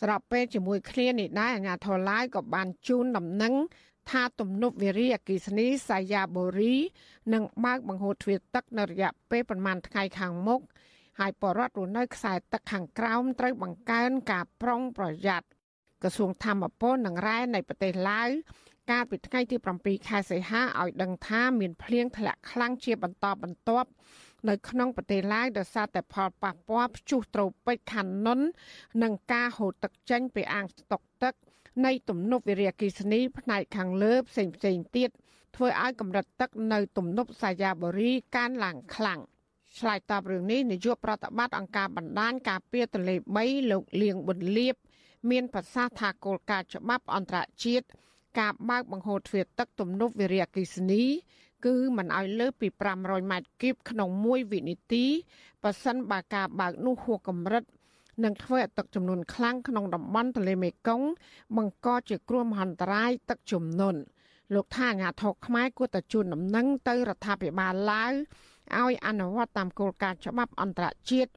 ស្របពេលជាមួយគ្នានេះដែរអាជ្ញាធរឡាយក៏បានជូនដំណឹងថាទំនប់វារីអគិសនីសាយាបូរីនឹងបើកបង្ហូរទ្វារទឹកនៅរយៈពេលប្រមាណថ្ងៃខាងមុខហើយបរដ្ឋរស់នៅខ្សែទឹកខាងក្រោមត្រូវបង្កើនការប្រុងប្រយ័ត្នក្រសួងធម្មពលនិងរ៉ែនៃប្រទេសឡាវកាលពីថ្ងៃទី7ខែសីហាឲ្យដឹងថាមានភ្លៀងធ្លាក់ខ្លាំងជាបន្តបន្ទាប់ នៅក្នុងប្រទេសឡាវដោយសារតែផលប៉ះពាល់ព្យុះត្រូពិចខានុននិងការហូរទឹកចេញពីអាងស្តុកទឹក នៃទំនប់វារីអគ្គិសនីផ្នែកខាងលើផ្សេងផ្សេងទៀតធ្វើឲ្យកម្រិតទឹកនៅទំនប់សាយាបុរីកើនឡើងខ្លាំងឆ្លើយតបរឿងនេះនាយកប្រតិបត្តិអង្គការបណ្ដាញការពារទន្លេ3លោកលៀងប៊ុនលៀបមានប្រសាសន៍ថាគោលការណ៍ច្បាប់អន្តរជាតិការបើកបង្ហូរទ្វារទឹកទំនប់វារីអគ្គិសនី គឺមិនឲ្យលើសពី500ម៉ែត្រគីបក្នុងមួយវិនាទីប៉ះសិនបើការបើកនោះហួសកម្រិតនឹងធ្វើឲ្យទឹកចំនួនខ្លាំងក្នុងតំបន់ទន្លេមេគង្គបង្កជាគ្រោះមហន្តរាយទឹកជំនន់លោកថាអាញាធរខ្មែរគួរតែជួនដំណឹងទៅរដ្ឋាភិបាលឡាវឲ្យអនុវត្តតាមគោលការណ៍ច្បាប់អន្តរជាតិ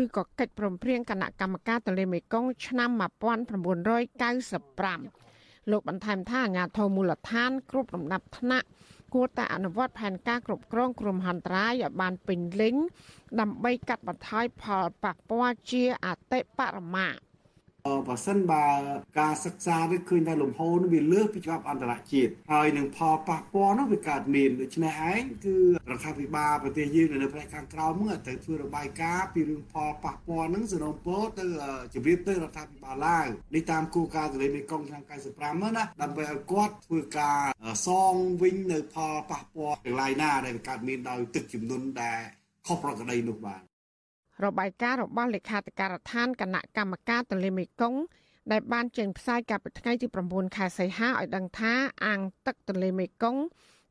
ឬក៏កិច្ចព្រមព្រៀងគណៈកម្មការទន្លេមេគង្គឆ្នាំ1995លោកបន្ថែមថាអាជ្ញាធរមូលដ្ឋានគ្រប់លំដាប់ថ្នាក់ គួរតែអនុវត្តផែនការគ្រប់គ្រងគ្រោះមហន្តរាយឲ្យបានពេញលេញដើម្បីកាត់បន្ថយផលប៉ះពាល់ជាអតិបរមា បើសិនបើការសិក្សានេះឃើញថាលំហូរនេះវាលើសពីច្បាប់អន្តរជាតិហើយនឹងផលប៉ះពាល់នោះវាកើតមានដូច្នេះឯងគឺរដ្ឋាភិបាលប្រទេសយើងនៅផ្នែកខាងក្រៅហ្នឹងត្រូវធ្វើរបាយការណ៍ពីរឿងផលប៉ះពាល់ហ្នឹងសរុបពោទៅជម្រាបទៅរដ្ឋាភិបាលឡើងនេះតាមគោលការណ៍ទន្លេមេគង្គឆ្នាំ95ណាដើម្បីឲ្យគាត់ធ្វើការសងវិញនៅផលប៉ះពាល់ទាំងឡាយណាដែលកើតមានដោយទឹកជំនន់ដែលខុសប្រក្រតីនោះបាទ របាយការណ៍របស់លេខាធិការដ្ឋានគណៈកម្មការទន្លេមេគង្គដែលបានចេញផ្សាយកាលពីថ្ងៃទី9ខែសីហាឲ្យដឹងថាអាងទឹកទន្លេមេគង្គ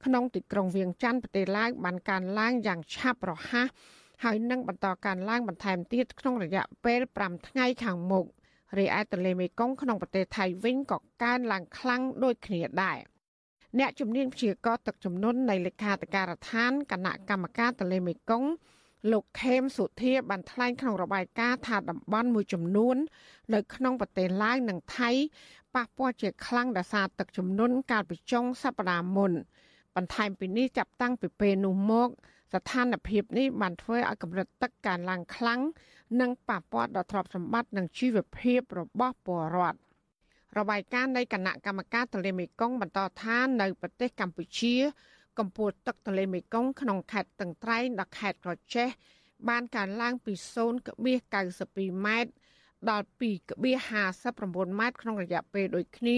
ក្នុងទីក្រុងវៀងច័ន្ទប្រទេសឡាវបានកើនឡើងយ៉ាងឆាប់រហ័សហើយនឹងបន្តកើនឡើងបន្ថែមទៀតក្នុងរយៈពេល5ថ្ងៃខាងមុខរីឯទន្លេមេគង្គក្នុងប្រទេសថៃវិញក៏កើនឡើងខ្លាំងដូចគ្នាដែរអ្នកជំនាញព្យាករទឹកចំនួននៃលេខាធិការដ្ឋានគណៈកម្មការទន្លេមេគង្គ លោកខេមសុធាបានថ្លែងក្នុងរបាយការណ៍ថាតំបន់មួយចំនួន នៅក្នុងប្រទេសឡាវនិងថៃប៉ះពាល់ជាខ្លាំងដោយសារទឹកជំនន់កាលពីចុងសប្តាហ៍មុនបន្ថែមពីនេះចាប់តាំងពីពេលនោះមក ស្ថានភាពនេះបានធ្វើឲ្យកម្រិតទឹកកើនឡើងខ្លាំងនិងប៉ះពាល់ដល់ទ្រព្យសម្បត្តិនិងជីវភាពរបស់ពលរដ្ឋរបាយការណ៍នៃគណៈកម្មការទន្លេមេគង្គបន្តថានៅប្រទេសកម្ពុជា កម្ពស់ទឹកទន្លេមេគង្គក្នុងខេត្តតឹងត្រែងដល់ខេត្តក្រចេះបានកើនឡើងពី0.92ម៉ែត្រដល់2.59ម៉ែត្រក្នុងរយៈពេលដូចគ្នា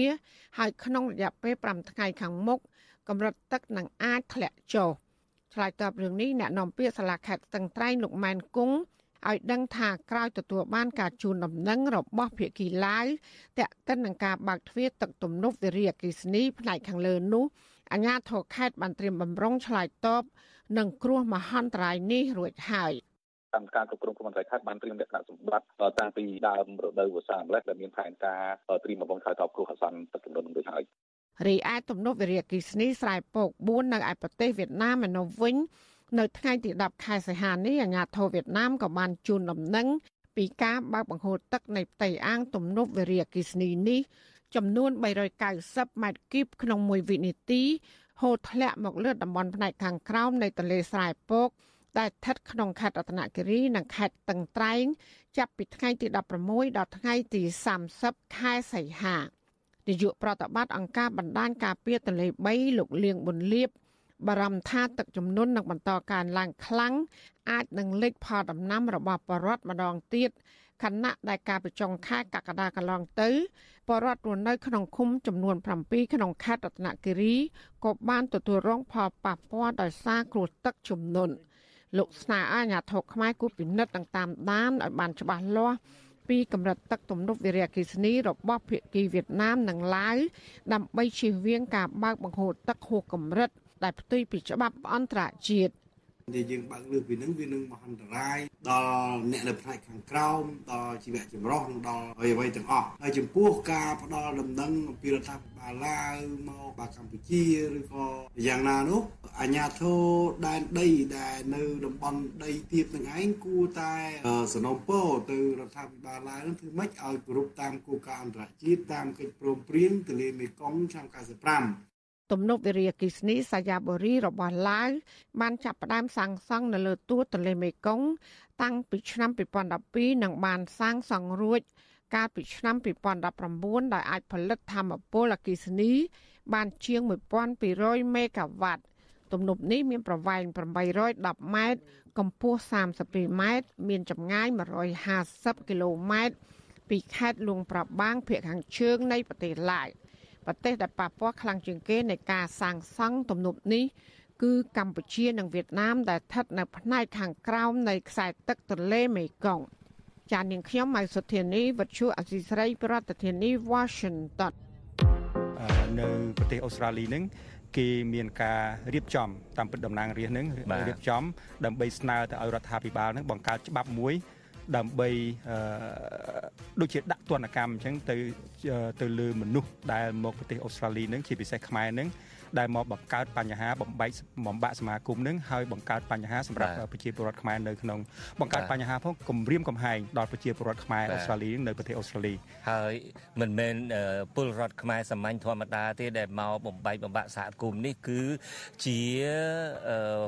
ហើយក្នុងរយៈពេល5ថ្ងៃខាងមុខកម្រិតទឹកនឹងអាចធ្លាក់ចុះឆ្លើយតបរឿងនេះអ្នកនាំពាក្យសាលាខេត្តតឹងត្រែងលោកម៉ែនគង់ឲ្យដឹងថាក្រោយទទួលបានការជូនដំណឹងរបស់ភៀកគីឡាវតាក់ទិននឹងការបើកទ្វារទឹកទំនប់វារីអគ្គិសនីផ្នែកខាងលើនោះ អាជ្ញាធរខេត្តបានត្រៀមបំរុងឆ្លើយតបនឹងគ្រោះមហន្តរាយនេះរួចហើយកម្មការគ្រប់គ្រងគ្រោះមហន្តរាយខេត្តបានត្រៀមលក្ខណៈសម្បត្តិតាំងពីដើមរដូវវស្សាម្លេះដែលមានផែនការត្រៀមបំរុងឆ្លើយតបគ្រោះអាសន្នទឹកជំនន់រួចហើយរីឯទំនប់វារីអគ្គិសនីស្រែពក4នៅឯប្រទេសវៀតណាមឯនោះវិញនៅថ្ងៃទី10ខែសីហានេះអាជ្ញាធរវៀតណាមក៏បានជូនដំណឹងពីការបើកបង្ហូរទឹកនៃផ្ទៃអាងទំនប់វារីអគ្គិសនីនេះ ចំនួន390ម៉ែត្រគីបក្នុងមួយវិនាទីហូរធ្លាក់មកលើតំបន់ផ្នែកខាងក្រោមនៃទន្លេស្រែពកដែលស្ថិតក្នុងខេត្តរតនគិរីនិងខេត្តតឹងត្រែង ចាប់ពីថ្ងៃទី16ដល់ថ្ងៃទី30ខែសីហានាយកប្រតិបត្តិអង្គការបណ្ដាញការពារទន្លេ3លោកលៀងប៊ុនលៀបបារម្ភថាទឹកជំនន់នឹងបន្តកើនឡើងខ្លាំងអាចនឹងលេចផលដំណាំរបស់បរដ្ឋម្ដងទៀត ខណៈដែលការប្រចុងខែកក្កដាកន្លងទៅបរដ្ឋរស់នៅក្នុងឃុំចំនួន7ក្នុងខេត្តរតនគិរីក៏បានទទួលរងផលប៉ះពាល់ដោយសារគ្រោះទឹកជំនន់លោកស្នើឲ្យអាជ្ញាធរខ្មែរគូពិនិត្យនិងតាមដានឲ្យបានច្បាស់លាស់ពីកម្រិតទឹកទំនប់វារីអគ្គិសនីរបស់ភាគីវៀតណាមនិងឡាវដើម្បីជៀសវាងការបើកបង្ហូរទឹកហួសកម្រិតដែលផ្ទុយពីច្បាប់អន្តរជាតិ ដែលយើងបើកលើពីនឹងវានឹងមហន្តរាយដល់អ្នកនៅផ្នែកខាងក្រោមដល់ជីវៈចម្រុះនិងដល់អ្វីៗទាំងអស់ហើយចំពោះការផ្ដល់ដំណឹងអំពីរដ្ឋាភិបាលឡាវមកបាទកម្ពុជាឬក៏យ៉ាងណានោះអាជ្ញាធរដែនដីដែលនៅតំបន់ដីទៀបនឹងឯងគួរតែสนំពោទៅរដ្ឋាភិបាលឡាវនឹងធ្វើម៉េចឲ្យគោរពតាមគោលការណ៍អន្តរជាតិតាមកិច្ចព្រមព្រៀងទន្លេមេគង្គឆ្នាំ95 ទំនប់វារីអគ្គិសនីសាយាបុរីរបស់ឡាវបានចាប់ផ្ដើមសាងសង់នៅលើទួលទន្លេមេគង្គតាំងពីឆ្នាំ2012និងបានសាងសង់រួចកាលពីឆ្នាំ2019ដោយអាចផលិតធម្មពលអគ្គិសនី បានជាង1200មេហ្គាវ៉ាត់ទំនប់នេះមានប្រវែង810ម៉ែត្រកម្ពស់32ម៉ែត្រមានចម្ងាយ150គីឡូម៉ែត្រពីខេត្តលួងប្របាងភូមិខាងជើងនៃប្រទេសឡាវ ប្រទេសដែលប៉ះពាល់ខ្លាំងជាងគេនៃការសាងសង់ទំនប់នេះគឺកម្ពុជានិងវៀតណាមដែលស្ថិតនៅផ្នែកខាងក្រោមនៃខ្សែទឹកទន្លេមេគង្គចាននាងខ្ញុំម៉ៃសុធានីវັດឈូអសីស្រី ប្រធានាធិបតី Washington នៅប្រទេសអូស្ត្រាលីនឹងគេមានការរៀបចំតាមពិតតំណាងរាស្ត្រនឹងរៀបចំដើម្បីស្នើទៅឲ្យរដ្ឋាភិបាលនឹងបង្កើតច្បាប់មួយ ដើម្បីដូចជាដាក់ទណ្ឌកម្មអញ្ចឹងទៅទៅលើមនុស្សដែលមកប្រទេសអូស្ត្រាលីនឹងជាពិសេសខ្មែរនឹង ដែលមកបង្កើតបញ្ហាបំបែកបំបាក់សមាគមនឹងហើយបង្កើតបញ្ហាសម្រាប់ប្រជាពលរដ្ឋខ្មែរនៅក្នុងបង្កើតបញ្ហាផងគំរាមកំហែងដល់ប្រជាពលរដ្ឋខ្មែរអូស្ត្រាលីនៅប្រទេសអូស្ត្រាលីហើយមិនមែនពលរដ្ឋខ្មែរសាមញ្ញធម្មតាទេដែលមកបំបែកបំបាក់សហគមន៍នេះគឺជា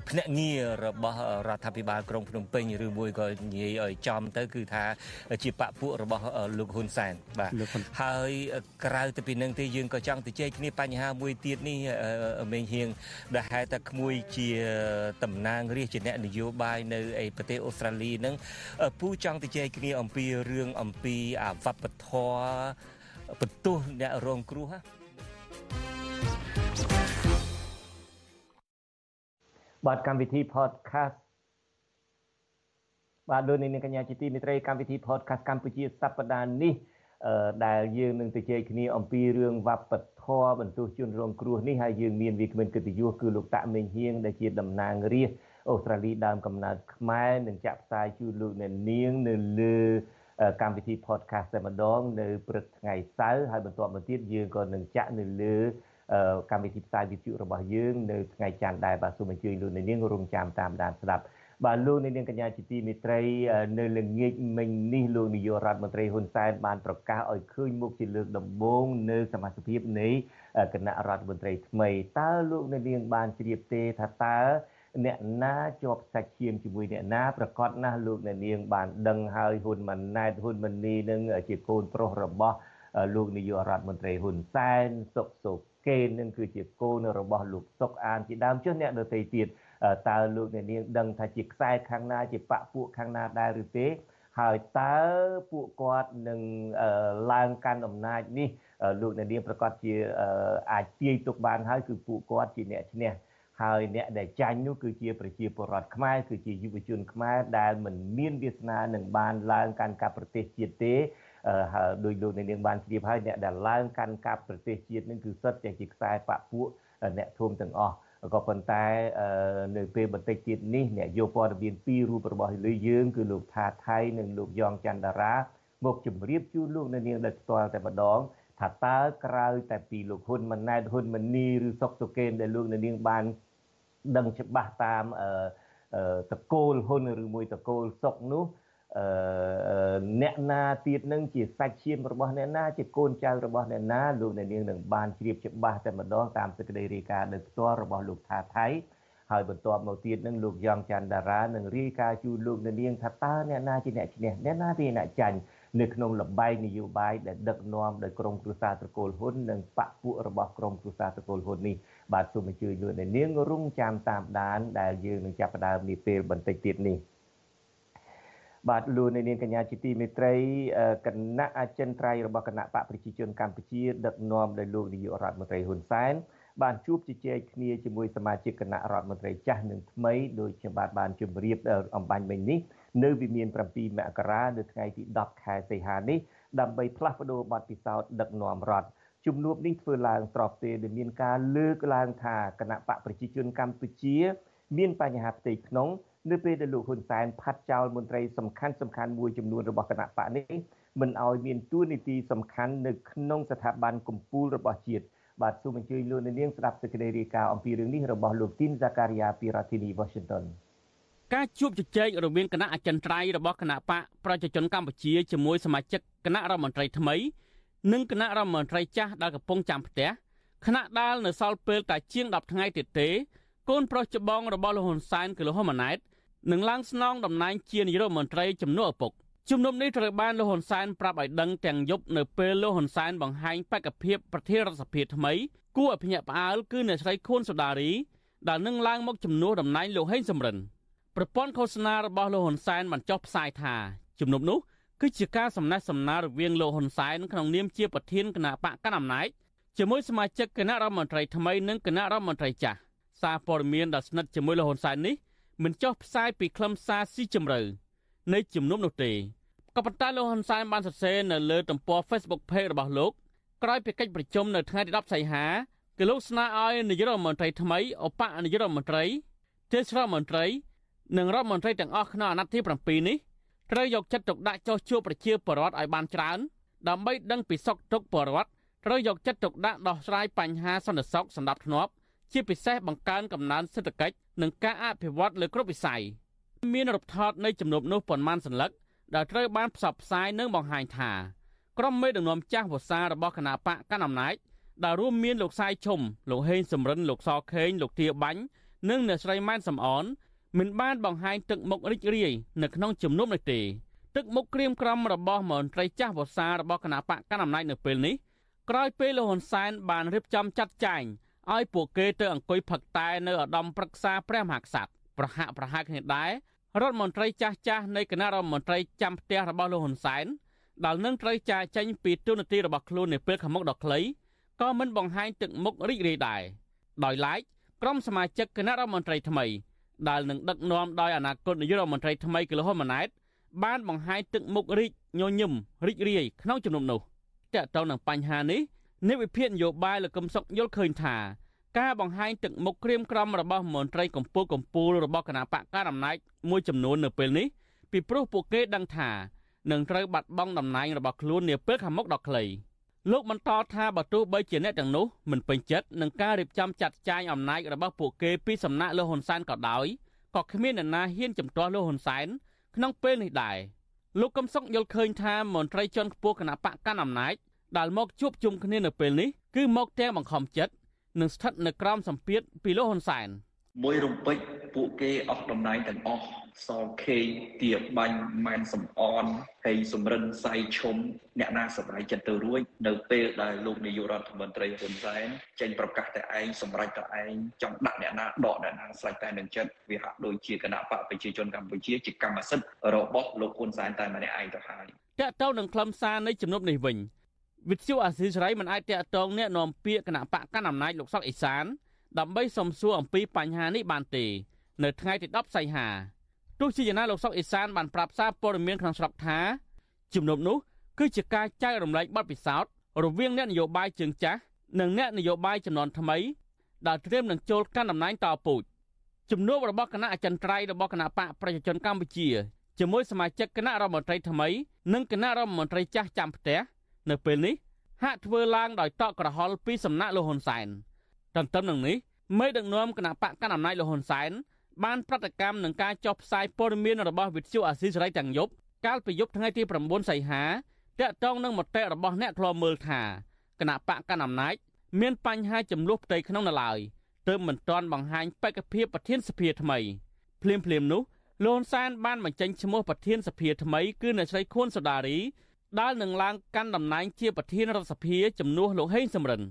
ភ្នាក់ងាររបស់រដ្ឋាភិបាលក្រុងភ្នំពេញឬមួយក៏និយាយឲ្យចំទៅគឺថាជាបពពួករបស់លោកហ៊ុនសែនបាទហើយក្រៅទៅពីនឹងទេយើងក៏ចង់ទៅជែកគ្នាបញ្ហាមួយទៀតនេះមេងហៀងដែលហេតុតែក្មួយជាតំណាងរាជជាអ្នកនយោបាយនៅឯប្រទេសអូស្ត្រាលីហ្នឹងពូចង់ទៅជែកគ្នាអំពីរឿងអំពីអាវប្បធម៌បន្ទោសអ្នករងគ្រោះណាបាទកម្មវិធី podcast បាទលោកនាងកញ្ញាជាទីមេត្រីកម្មវិធី podcast កម្ពុជាសប្តាហ៍នេះដែលយើងនឹងទៅជែកគ្នាអំពីរឿងវប្ប ធម៌បន្ទោសជនរងគ្រោះនេះហើយយើងមានវាគ្មិនកិត្តិយសគឺលោកតាក់មេងហៀងដែលជាតំណាងរាស្ត្រអូស្ត្រាលីដើមកំណើតខ្មែរនឹងចាក់ផ្សាយជូនលោកអ្នកនាងនៅលើកម្មវិធី podcast តែម្ដងនៅព្រឹកថ្ងៃសៅរ៍ហើយបន្ទាប់មកទៀតយើងក៏នឹងចាក់នៅលើកម្មវិធីផ្សាយវិទ្យុរបស់យើងនៅថ្ងៃច័ន្ទដែរបាទសូមអញ្ជើញលោកអ្នកនាងរងចាំតាមដានស្ដាប់ បាទលោកនាងកញ្ញាជាទីមេត្រី នៅល្ងាចមិញនេះលោកនាយករដ្ឋមន្ត្រីហ៊ុនសែនបានប្រកាសឲ្យឃើញមុខជាលើកដំបូងនៅសមាជិកនៃគណៈរដ្ឋមន្ត្រីថ្មីតើលោកនាងបានជ្រាបទេថាតើអ្នកណាជាប់សាច់ឈាមជាមួយអ្នកណាប្រកាសណាស់លោកអ្នកនាងបានដឹងហើយហ៊ុនម៉ាណែតហ៊ុនម៉ាណីនឹងជាកូនប្រុសរបស់លោកនាយករដ្ឋមន្ត្រីហ៊ុនសែនសុកសុកគេនឹងគឺជាកូនរបស់លោកសុកអានជាដើមចុះអ្នកដទៃទៀត តើលោកអ្នកនាងដឹងថាជាខ្សែខាងណាជាបពពួកខាងណាដែរឬទេហើយតើពួកគាត់នឹងឡើងកាន់អំណាចនេះលោកអ្នកនាងប្រកាសជាអាចទាយទុកបានហើយគឺពួកគាត់ជាអ្នកឈ្នះហើយអ្នកដែលចាញ់នោះគឺជាប្រជាពលរដ្ឋខ្មែរគឺជាយុវជនខ្មែរដែលមិនមានវាសនានឹងបានឡើងកាន់កាប់ប្រទេសជាតិទេហើយដោយលោកអ្នកនាងបានជ្រាបហើយអ្នកដែលឡើងកាន់កាប់ប្រទេសជាតិនឹងគឺសិតតែជាខ្សែបពពួកអ្នកធំទាំងអស់ ក៏ប៉ុន្តែនៅពេលបន្តិចទៀតនេះអ្នកយកព័ត៌មានពីររូបរបស់លើយើងគឺលោកថាថៃនិងលោកយ៉ងច័ន្ទតារាមកជម្រាបជូនលោកនៅនាងដោយផ្ទាល់តែម្ដងថាតើក្រៅតែពីលោកហ៊ុនម៉ាណែតហ៊ុនម៉ាណីឬសុកសុកេនដែលលោកនៅនាងបានដឹងច្បាស់តាមតកូលហ៊ុនឬមួយតកូលសុកនោះ អ្នកណាទៀតនឹងជាសាច់ឈាមរបស់អ្នកណាជាកូនចៅរបស់អ្នកណាលោកអ្នកនាងនឹងបានជ្រាបច្បាស់តែម្ដងតាមសេចក្តីរាយការណ៍ដោយផ្ទាល់របស់លោកថាថៃហើយបន្ទាប់មកទៀតនឹងលោកយ៉ងច័ន្ទតារានឹងរាយការណ៍ជូនលោកអ្នកនាងថាតើអ្នកណាជាអ្នកឈ្នះអ្នកណាជាអ្នកចាញ់នៅក្នុងលបែងនយោបាយដែលដឹកនាំដោយក្រុមគ្រួសារត្រកូលហ៊ុននិងបពពួករបស់ក្រុមគ្រួសារត្រកូលហ៊ុននេះបាទសូមអញ្ជើញលោកអ្នកនាងរងចាំតាមដានដែលយើងនឹងចាប់ផ្ដើមនាពេលបន្តិចទៀតនេះ។ បាទលោកនាងកញ្ញាជាទីមេត្រីគណៈអចិន្ត្រៃយ៍របស់គណៈបកប្រជាជនកម្ពុជា ដឹកនាំដោយលោកនាយករដ្ឋមន្ត្រីហ៊ុនសែនបានជួបជជែកគ្នាជាមួយសមាជិកគណៈរដ្ឋមន្ត្រីចាស់និងថ្មីដោយខ្ញុំបាទបានជម្រាបអំបញ្ញមិញនេះនៅវិមាន7មករានៅថ្ងៃទី10ខែសីហានេះដើម្បីផ្លាស់ប្ដូរបទពិសោធន៍ដឹកនាំរដ្ឋជំនួបនេះធ្វើឡើងស្របពេលដែលមានការលើកឡើងថាគណៈបកប្រជាជនកម្ពុជា មានបញ្ហាផ្ទៃក្នុង នៅពេលដែលលោកហ៊ុនសែនផាត់ចោលមន្ត្រីសំខាន់សំខាន់មួយចំនួនរបស់គណៈបកនេះមិនឲ្យមានទួនាទីសំខាន់នៅក្នុងស្ថាប័នកម្ពុជារបស់ជាតិបាទសូមអញ្ជើញលោកនាងស្ដាប់សេចក្តីរាយការណ៍អំពីរឿងនេះរបស់លោកទីនហ្សាការីយ៉ាពីរដ្ឋធានី Washington ការជួបជជែករវាងគណៈអចិន្ត្រៃយ៍របស់គណៈបកប្រជាជនកម្ពុជាជាមួយសមាជិកគណៈរដ្ឋមន្ត្រីថ្មី និងគណៈរដ្ឋមន្ត្រីចាស់ដែលកំពុងចាំផ្ទះគណៈដាលនៅសល់ពេលតែជាង10ថ្ងៃទៀតទេកូនប្រុសច្បងរបស់លោកហ៊ុនសែនគឺលោកហ៊ុនម៉ាណែត នឹងឡើងស្នងតំណែងជានាយករដ្ឋមន្ត្រីជំនួសឪពុកជំនុំនេះត្រូវបានលោកហ៊ុនសែនប្រាប់ឲ្យដឹងទាំងយប់នៅពេលលោកហ៊ុនសែនបង្ហាញបេក្ខភាពប្រធានរដ្ឋសភាថ្មីគួរឲ្យភ្ញាក់ផ្អើលគឺអ្នកស្រីខួនសូដារីដែលនឹងឡើងមកជំនួសតំណែងលោកហេងសំរិនប្រព័ន្ធឃោសនារបស់លោកហ៊ុនសែនបានចុះផ្សាយថាជំនុំនោះគឺជាការសំណេះសំណាលរវាងលោកហ៊ុនសែនក្នុងនាមជាប្រធានគណៈបកកណ្ដាលអំណាចជាមួយសមាជិកគណៈរដ្ឋមន្ត្រីថ្មីនិងគណៈរដ្ឋមន្ត្រីចាស់សារព័ត៌មានដ៏ស្និទ្ធជាមួយលោកហ៊ុនសែននេះ មិនចុះផ្សាយពីខ្លឹមសារស៊ីជម្រៅនៃជំនុំនោះទេក៏ប៉ុន្តែលោកហ៊ុនសែនបានសរសេរនៅលើទំព័រ Facebook Page របស់លោកក្រោយពីកិច្ចប្រជុំនៅថ្ងៃទី10សីហាគឺលោកស្នើឲ្យនាយករដ្ឋមន្ត្រីថ្មីឧបនាយករដ្ឋមន្ត្រីទេសរដ្ឋមន្ត្រីនិងរដ្ឋមន្ត្រីទាំងអស់ក្នុងអាណត្តិទី7នេះត្រូវយកចិត្តទុកដាក់ចោះជួបប្រជាពលរដ្ឋឲ្យបានច្រើនដើម្បីដឹងពីសុខទុក្ខពលរដ្ឋត្រូវយកចិត្តទុកដាក់ដោះស្រាយបញ្ហាសន្តិសុខសម្ដាប់ធ្នាប់ជាពិសេសបង្កើនកំណើនសេដ្ឋកិច្ច និងការអភិវឌ្ឍលើគ្រប់វិស័យមានរូបថតនៃជំនួបនោះប៉ុន្មានសន្លឹកដែលត្រូវបានផ្សព្វផ្សាយនិងបង្ហាញថាក្រុមមេដឹកនាំចាស់វសារបស់គណៈបកកណ្ដាលអំណាចដែលរួមមានលោកសាយឈុំលោកហេងសំរិនលោកសខេងលោកទាបាញ់និងអ្នកស្រីម៉ែនសំអនមិនបានបង្ហាញទឹកមុខរីករាយនៅក្នុងជំនុំនេះទេទឹកមុខក្រៀមក្រំរបស់មន្ត្រីចាស់វសារបស់គណៈបកកណ្ដាលអំណាចនៅពេលនេះក្រោយពេលលោកហ៊ុនសែនបានរៀបចំចាត់ចែង ឲ្យពួកគេទៅអង្គុយផឹកតែនៅឧត្តមប្រឹក្សាព្រះមហាក្សត្រប្រហាក់ប្រហែលគ្នាដែររដ្ឋមន្ត្រីចាស់ចាស់នៃគណៈរដ្ឋមន្ត្រីចាំផ្ទះរបស់លោកហ៊ុនសែនដែលនឹងត្រូវចាចេញពីទូនាទីរបស់ខ្លួននៅពេលខាងមុខដ៏ខ្លីក៏មិនបង្ហាញទឹកមុខរីករាយដែរដោយឡែកក្រុមសមាជិកគណៈរដ្ឋមន្ត្រីថ្មីដែលនឹងដឹកនាំដោយអនាគតនាយករដ្ឋមន្ត្រីថ្មីគឺលោកហ៊ុនម៉ាណែតបានបង្ហាញទឹកមុខរីកញញឹមរីករាយក្នុងជំនុំនោះតើតើនឹងបញ្ហានេះ អ្នកវិភាគនយោបាយលោកកឹមសុខយល់ឃើញថាការបង្ហាញទឹកមុខក្រៀមក្រំរបស់មន្ត្រីកម្ពុជាកម្ពុជារបស់គណៈបកកណ្ដាលអំណាចមួយចំនួននៅពេលនេះពីព្រោះពួកគេដឹងថានឹងត្រូវបាត់បង់តំណែងរបស់ខ្លួននាពេលខាងមុខដ៏ខ្លីលោកបន្តថាបើទោះបីជាអ្នកទាំងនោះមិនពេញចិត្តនឹងការរៀបចំចាត់ចែងអំណាចរបស់ពួកគេពីសំណាក់លោកហ៊ុនសែនក៏ដោយក៏គ្មានអ្នកណាហ៊ានជំទាស់លោកហ៊ុនសែនក្នុងពេលនេះដែរលោកកំសុកយល់ឃើញថាមន្ត្រីជាន់ខ្ពស់គណៈបកកាន់អំណាច ដែលមកជួបជុំគ្នានៅពេលនេះគឺមកទាំងបង្ខំចិត្តនិងស្ថិតនៅក្រោមសម្ពាធពីលោកហ៊ុនសែនមួយរំពេចពួកគេអស់តំណែងទាំងអស់សខេងទាបាញ់ម៉ែនសំអនហើយសំរិនសៃឈុំអ្នកណាសប្បាយចិត្តទៅរួចនៅពេលដែលលោកនាយករដ្ឋមន្ត្រីហ៊ុនសែនចេញប្រកាសតែឯងសម្រេចតែឯងចង់ដាក់អ្នកណាដកអ្នកណាស្រេចតែនឹងចិត្តវាហាក់ដូចជាគណៈបកប្រជាជនកម្ពុជាជាកម្មសិទ្ធិរបស់លោកហ៊ុនសែនតែម្នាក់ឯងទៅហើយតើទៅនឹងខ្លឹមសារនៃជំនុំនេះវិញ វិទ្យុអាស៊ីសេរីមិនអាចតាក់ទងអ្នកនាំពាក្យគណៈបកកណ្ដាលអំណាចលោកសុកអេសានដើម្បីសំសួរអំពីបញ្ហានេះបានទេនៅថ្ងៃទី10សីហាទោះជាយ៉ាងណាលោកសុកអេសានបានប្រាប់សារព័ត៌មានក្នុងស្រុកថាជំនុំនោះគឺជាការចែករំលែកបទពិសោធន៍រវាងអ្នកនយោបាយជើងចាស់និងអ្នកនយោបាយចំនួនថ្មីដែលត្រៀមនឹងចូលកាន់តំណែងតពូជជំនួបរបស់គណៈអចិន្ត្រៃយ៍របស់គណៈបកប្រជាជនកម្ពុជាជាមួយសមាជិកគណៈរដ្ឋមន្ត្រីថ្មីនិងគណៈរដ្ឋមន្ត្រីចាស់ចាំផ្ទះ នៅពេលនេះហាក់ធ្វើឡើងដោយតក់ក្រហល់ពីសំណាក់លោកហ៊ុនសែនទន្ទឹមនឹងនេះមេដឹកនាំគណៈបកកណ្ដាលអំណាចលោកហ៊ុនសែនបានប្រតិកម្មនឹងការចុះផ្សាយព័ត៌មានរបស់វិទ្យុអាស៊ីសេរីទាំងយប់កាលពីយប់ថ្ងៃទី9សីហាតាក់ទងនឹងមតិរបស់អ្នកធ្លាប់មើលថាគណៈបកកណ្ដាលអំណាចមានបញ្ហាចំនួនផ្ទៃក្នុងនៅឡើយទើបមិនទាន់បង្ហាញបេក្ខភាពប្រធានសភាថ្មីភ្លាមភ្លាមនោះលន់សានបានបញ្ចេញឈ្មោះប្រធានសភាថ្មីគឺអ្នកស្រីខួនសូដារី ដែលនឹងឡើងកាន់តំណែងជាប្រធានរដ្ឋសភាជំនួសលោកហេងសំរិន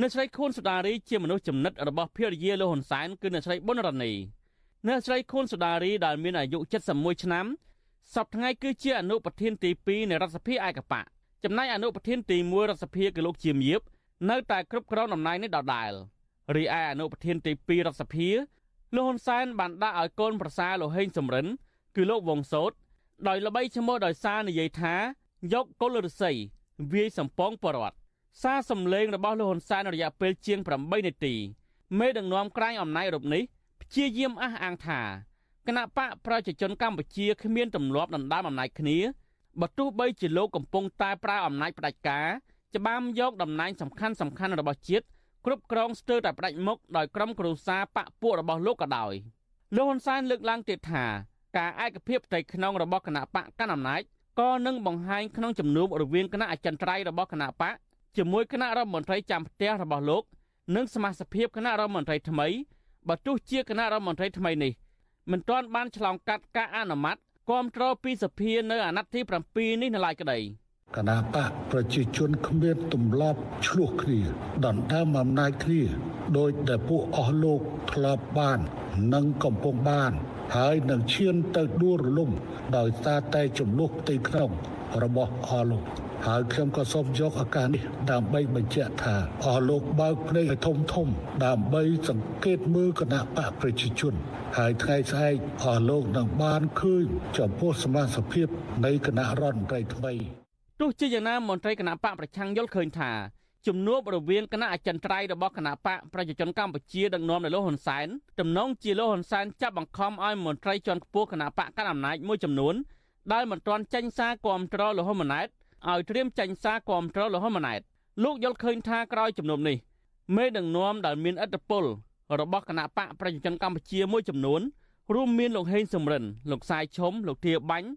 អ្នកស្រីខួនសូដារីជាមនុស្សចំណិតរបស់ភរិយាលោកហ៊ុនសែនគឺអ្នកស្រីប៊ុនរ៉ានីអ្នកស្រីខួនសូដារីដែលមានអាយុ71ឆ្នាំសពថ្ងៃគឺជាអនុប្រធានទី2នៃរដ្ឋសភាឯកបកចំណែកអនុប្រធានទី1រដ្ឋសភាគឺលោកជាមៀបនៅតែគ្រប់គ្រងតំណែងនេះដដែលរីឯអនុប្រធានទី2រដ្ឋសភាលោកហ៊ុនសែនបានដាក់ឲ្យកូនប្រសារលោកហេងសំរិន គឺលោកវងសោតដោយល្បីឈ្មោះដោយសារនិយាយថា យកកុលរិស័យវាយសំពងបរដ្ឋសារសម្លេងរបស់លោកហ៊ុនសែនរយៈពេលជាង8នាទីមេដឹកនាំក្រាញអំណាចរូបនេះព្យាយាមអះអាងថាគណៈបកប្រជាជនកម្ពុជាគ្មានទម្លាប់ដណ្ដើមអំណាចគ្នាបើទោះបីជាលោកកំពុងតែប្រើអំណាចផ្ដាច់ការច្បាមយកតំណែងសំខាន់សំខាន់របស់ជាតិគ្រប់គ្រងស្ទើរតែផ្ដាច់មុខដោយក្រុមគ្រួសារបកពួករបស់លោកក៏ដោយលោកហ៊ុនសែនលើកឡើងទៀតថាការឯកភាពផ្ទៃក្នុងរបស់គណៈបកកណ្ដាលអំណាច ក៏នឹងបង្ហាញក្នុងចំនួនរវាងគណៈអចិន្ត្រៃយ៍របស់គណៈបកជាមួយគណៈរដ្ឋមន្ត្រីចាំផ្ទះរបស់លោកនិងសមាជិកភាពគណៈរដ្ឋមន្ត្រីថ្មីបើទោះជាគណៈរដ្ឋមន្ត្រីថ្មីនេះមិនទាន់បានឆ្លងកាត់ការអនុម័តគាំទ្រពីសភានៅអាណត្តិទី7នេះនៅឡើយក្តីគណៈបកប្រជាជនគ្មានទម្លាប់ឆ្លោះគ្នាដណ្ដើមអំណាចគ្នាដោយដែលពួកអស់លោកធ្លាប់បាន និងកំពុងបាន ហើយនឹងឈានទៅដួលរលំដោយសារតែចំនួនផ្ទៃក្នុងរបស់អស់លោកហើយខ្ញុំក៏សូមយកឱកាសនេះដើម្បីបញ្ជាក់ថាអស់លោកបើកភ្នែកឲ្យធំធំ ដើម្បីសង្កេតមើលគណៈបកប្រជាជន ហើយថ្ងៃស្អែកអស់លោកនឹងបានឃើញចំពោះសមាជិកភាពនៃគណៈរដ្ឋមន្ត្រីថ្មីទោះជាយ៉ាងណាមន្ត្រីគណៈបកប្រឆាំងយល់ឃើញថា ជំនួបរវាងគណៈអចិន្ត្រៃយ៍របស់គណៈបកប្រជាជនកម្ពុជាដឹកនាំដោយលោកហ៊ុនសែនទំនងជាលោកហ៊ុនសែនចាប់បង្ខំឲ្យមន្ត្រីជាន់ខ្ពស់គណៈបកកាន់អំណាចមួយចំនួនដែលមិនទាន់ចេញសារគាំទ្រលោកហ៊ុនម៉ាណែតឲ្យត្រៀមចេញសារគាំទ្រលោកហ៊ុនម៉ាណែតលោកយល់ឃើញថាក្រោយជំនុំនេះមេដឹកនាំដែលមានឥទ្ធិពលរបស់គណៈបកប្រជាជនកម្ពុជាមួយចំនួនរួមមានលោកហេងសំរិនលោកសាយឈុំលោកធាបាញ់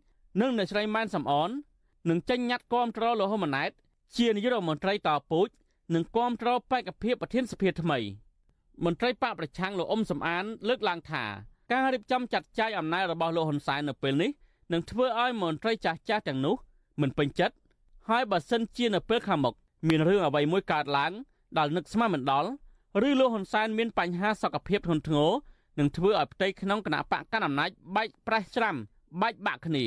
និងអ្នកស្រីម៉ែនសំអននឹងចេញញត្តិគាំទ្រលោកហ៊ុនម៉ាណែត ជានាយករដ្ឋមន្ត្រីតពូជនិងគាំទ្របេក្ខភាពប្រធានសភាថ្មីមន្ត្រីបកប្រឆាំងលោកអ៊ុំសំអាន លើកឡើងថាការរៀបចំចាត់ចែងអំណាចរបស់លោកហ៊ុនសែននៅពេលនេះនឹងធ្វើឲ្យមន្ត្រីចាស់ចាស់ទាំងនោះមិនពេញចិត្តហើយបើសិនជានៅពេលខាងមុខមានរឿងអ្វីមួយកើតឡើងដែលនឹកស្មានមិនដល់ឬលោកហ៊ុនសែនមានបញ្ហាសុខភាពធ្ងន់ធ្ងរនឹងធ្វើឲ្យផ្ទៃក្នុងគណៈបកកណ្ដាលអំណាចបែកប្រេះច្រាំបែកបាក់គ្នា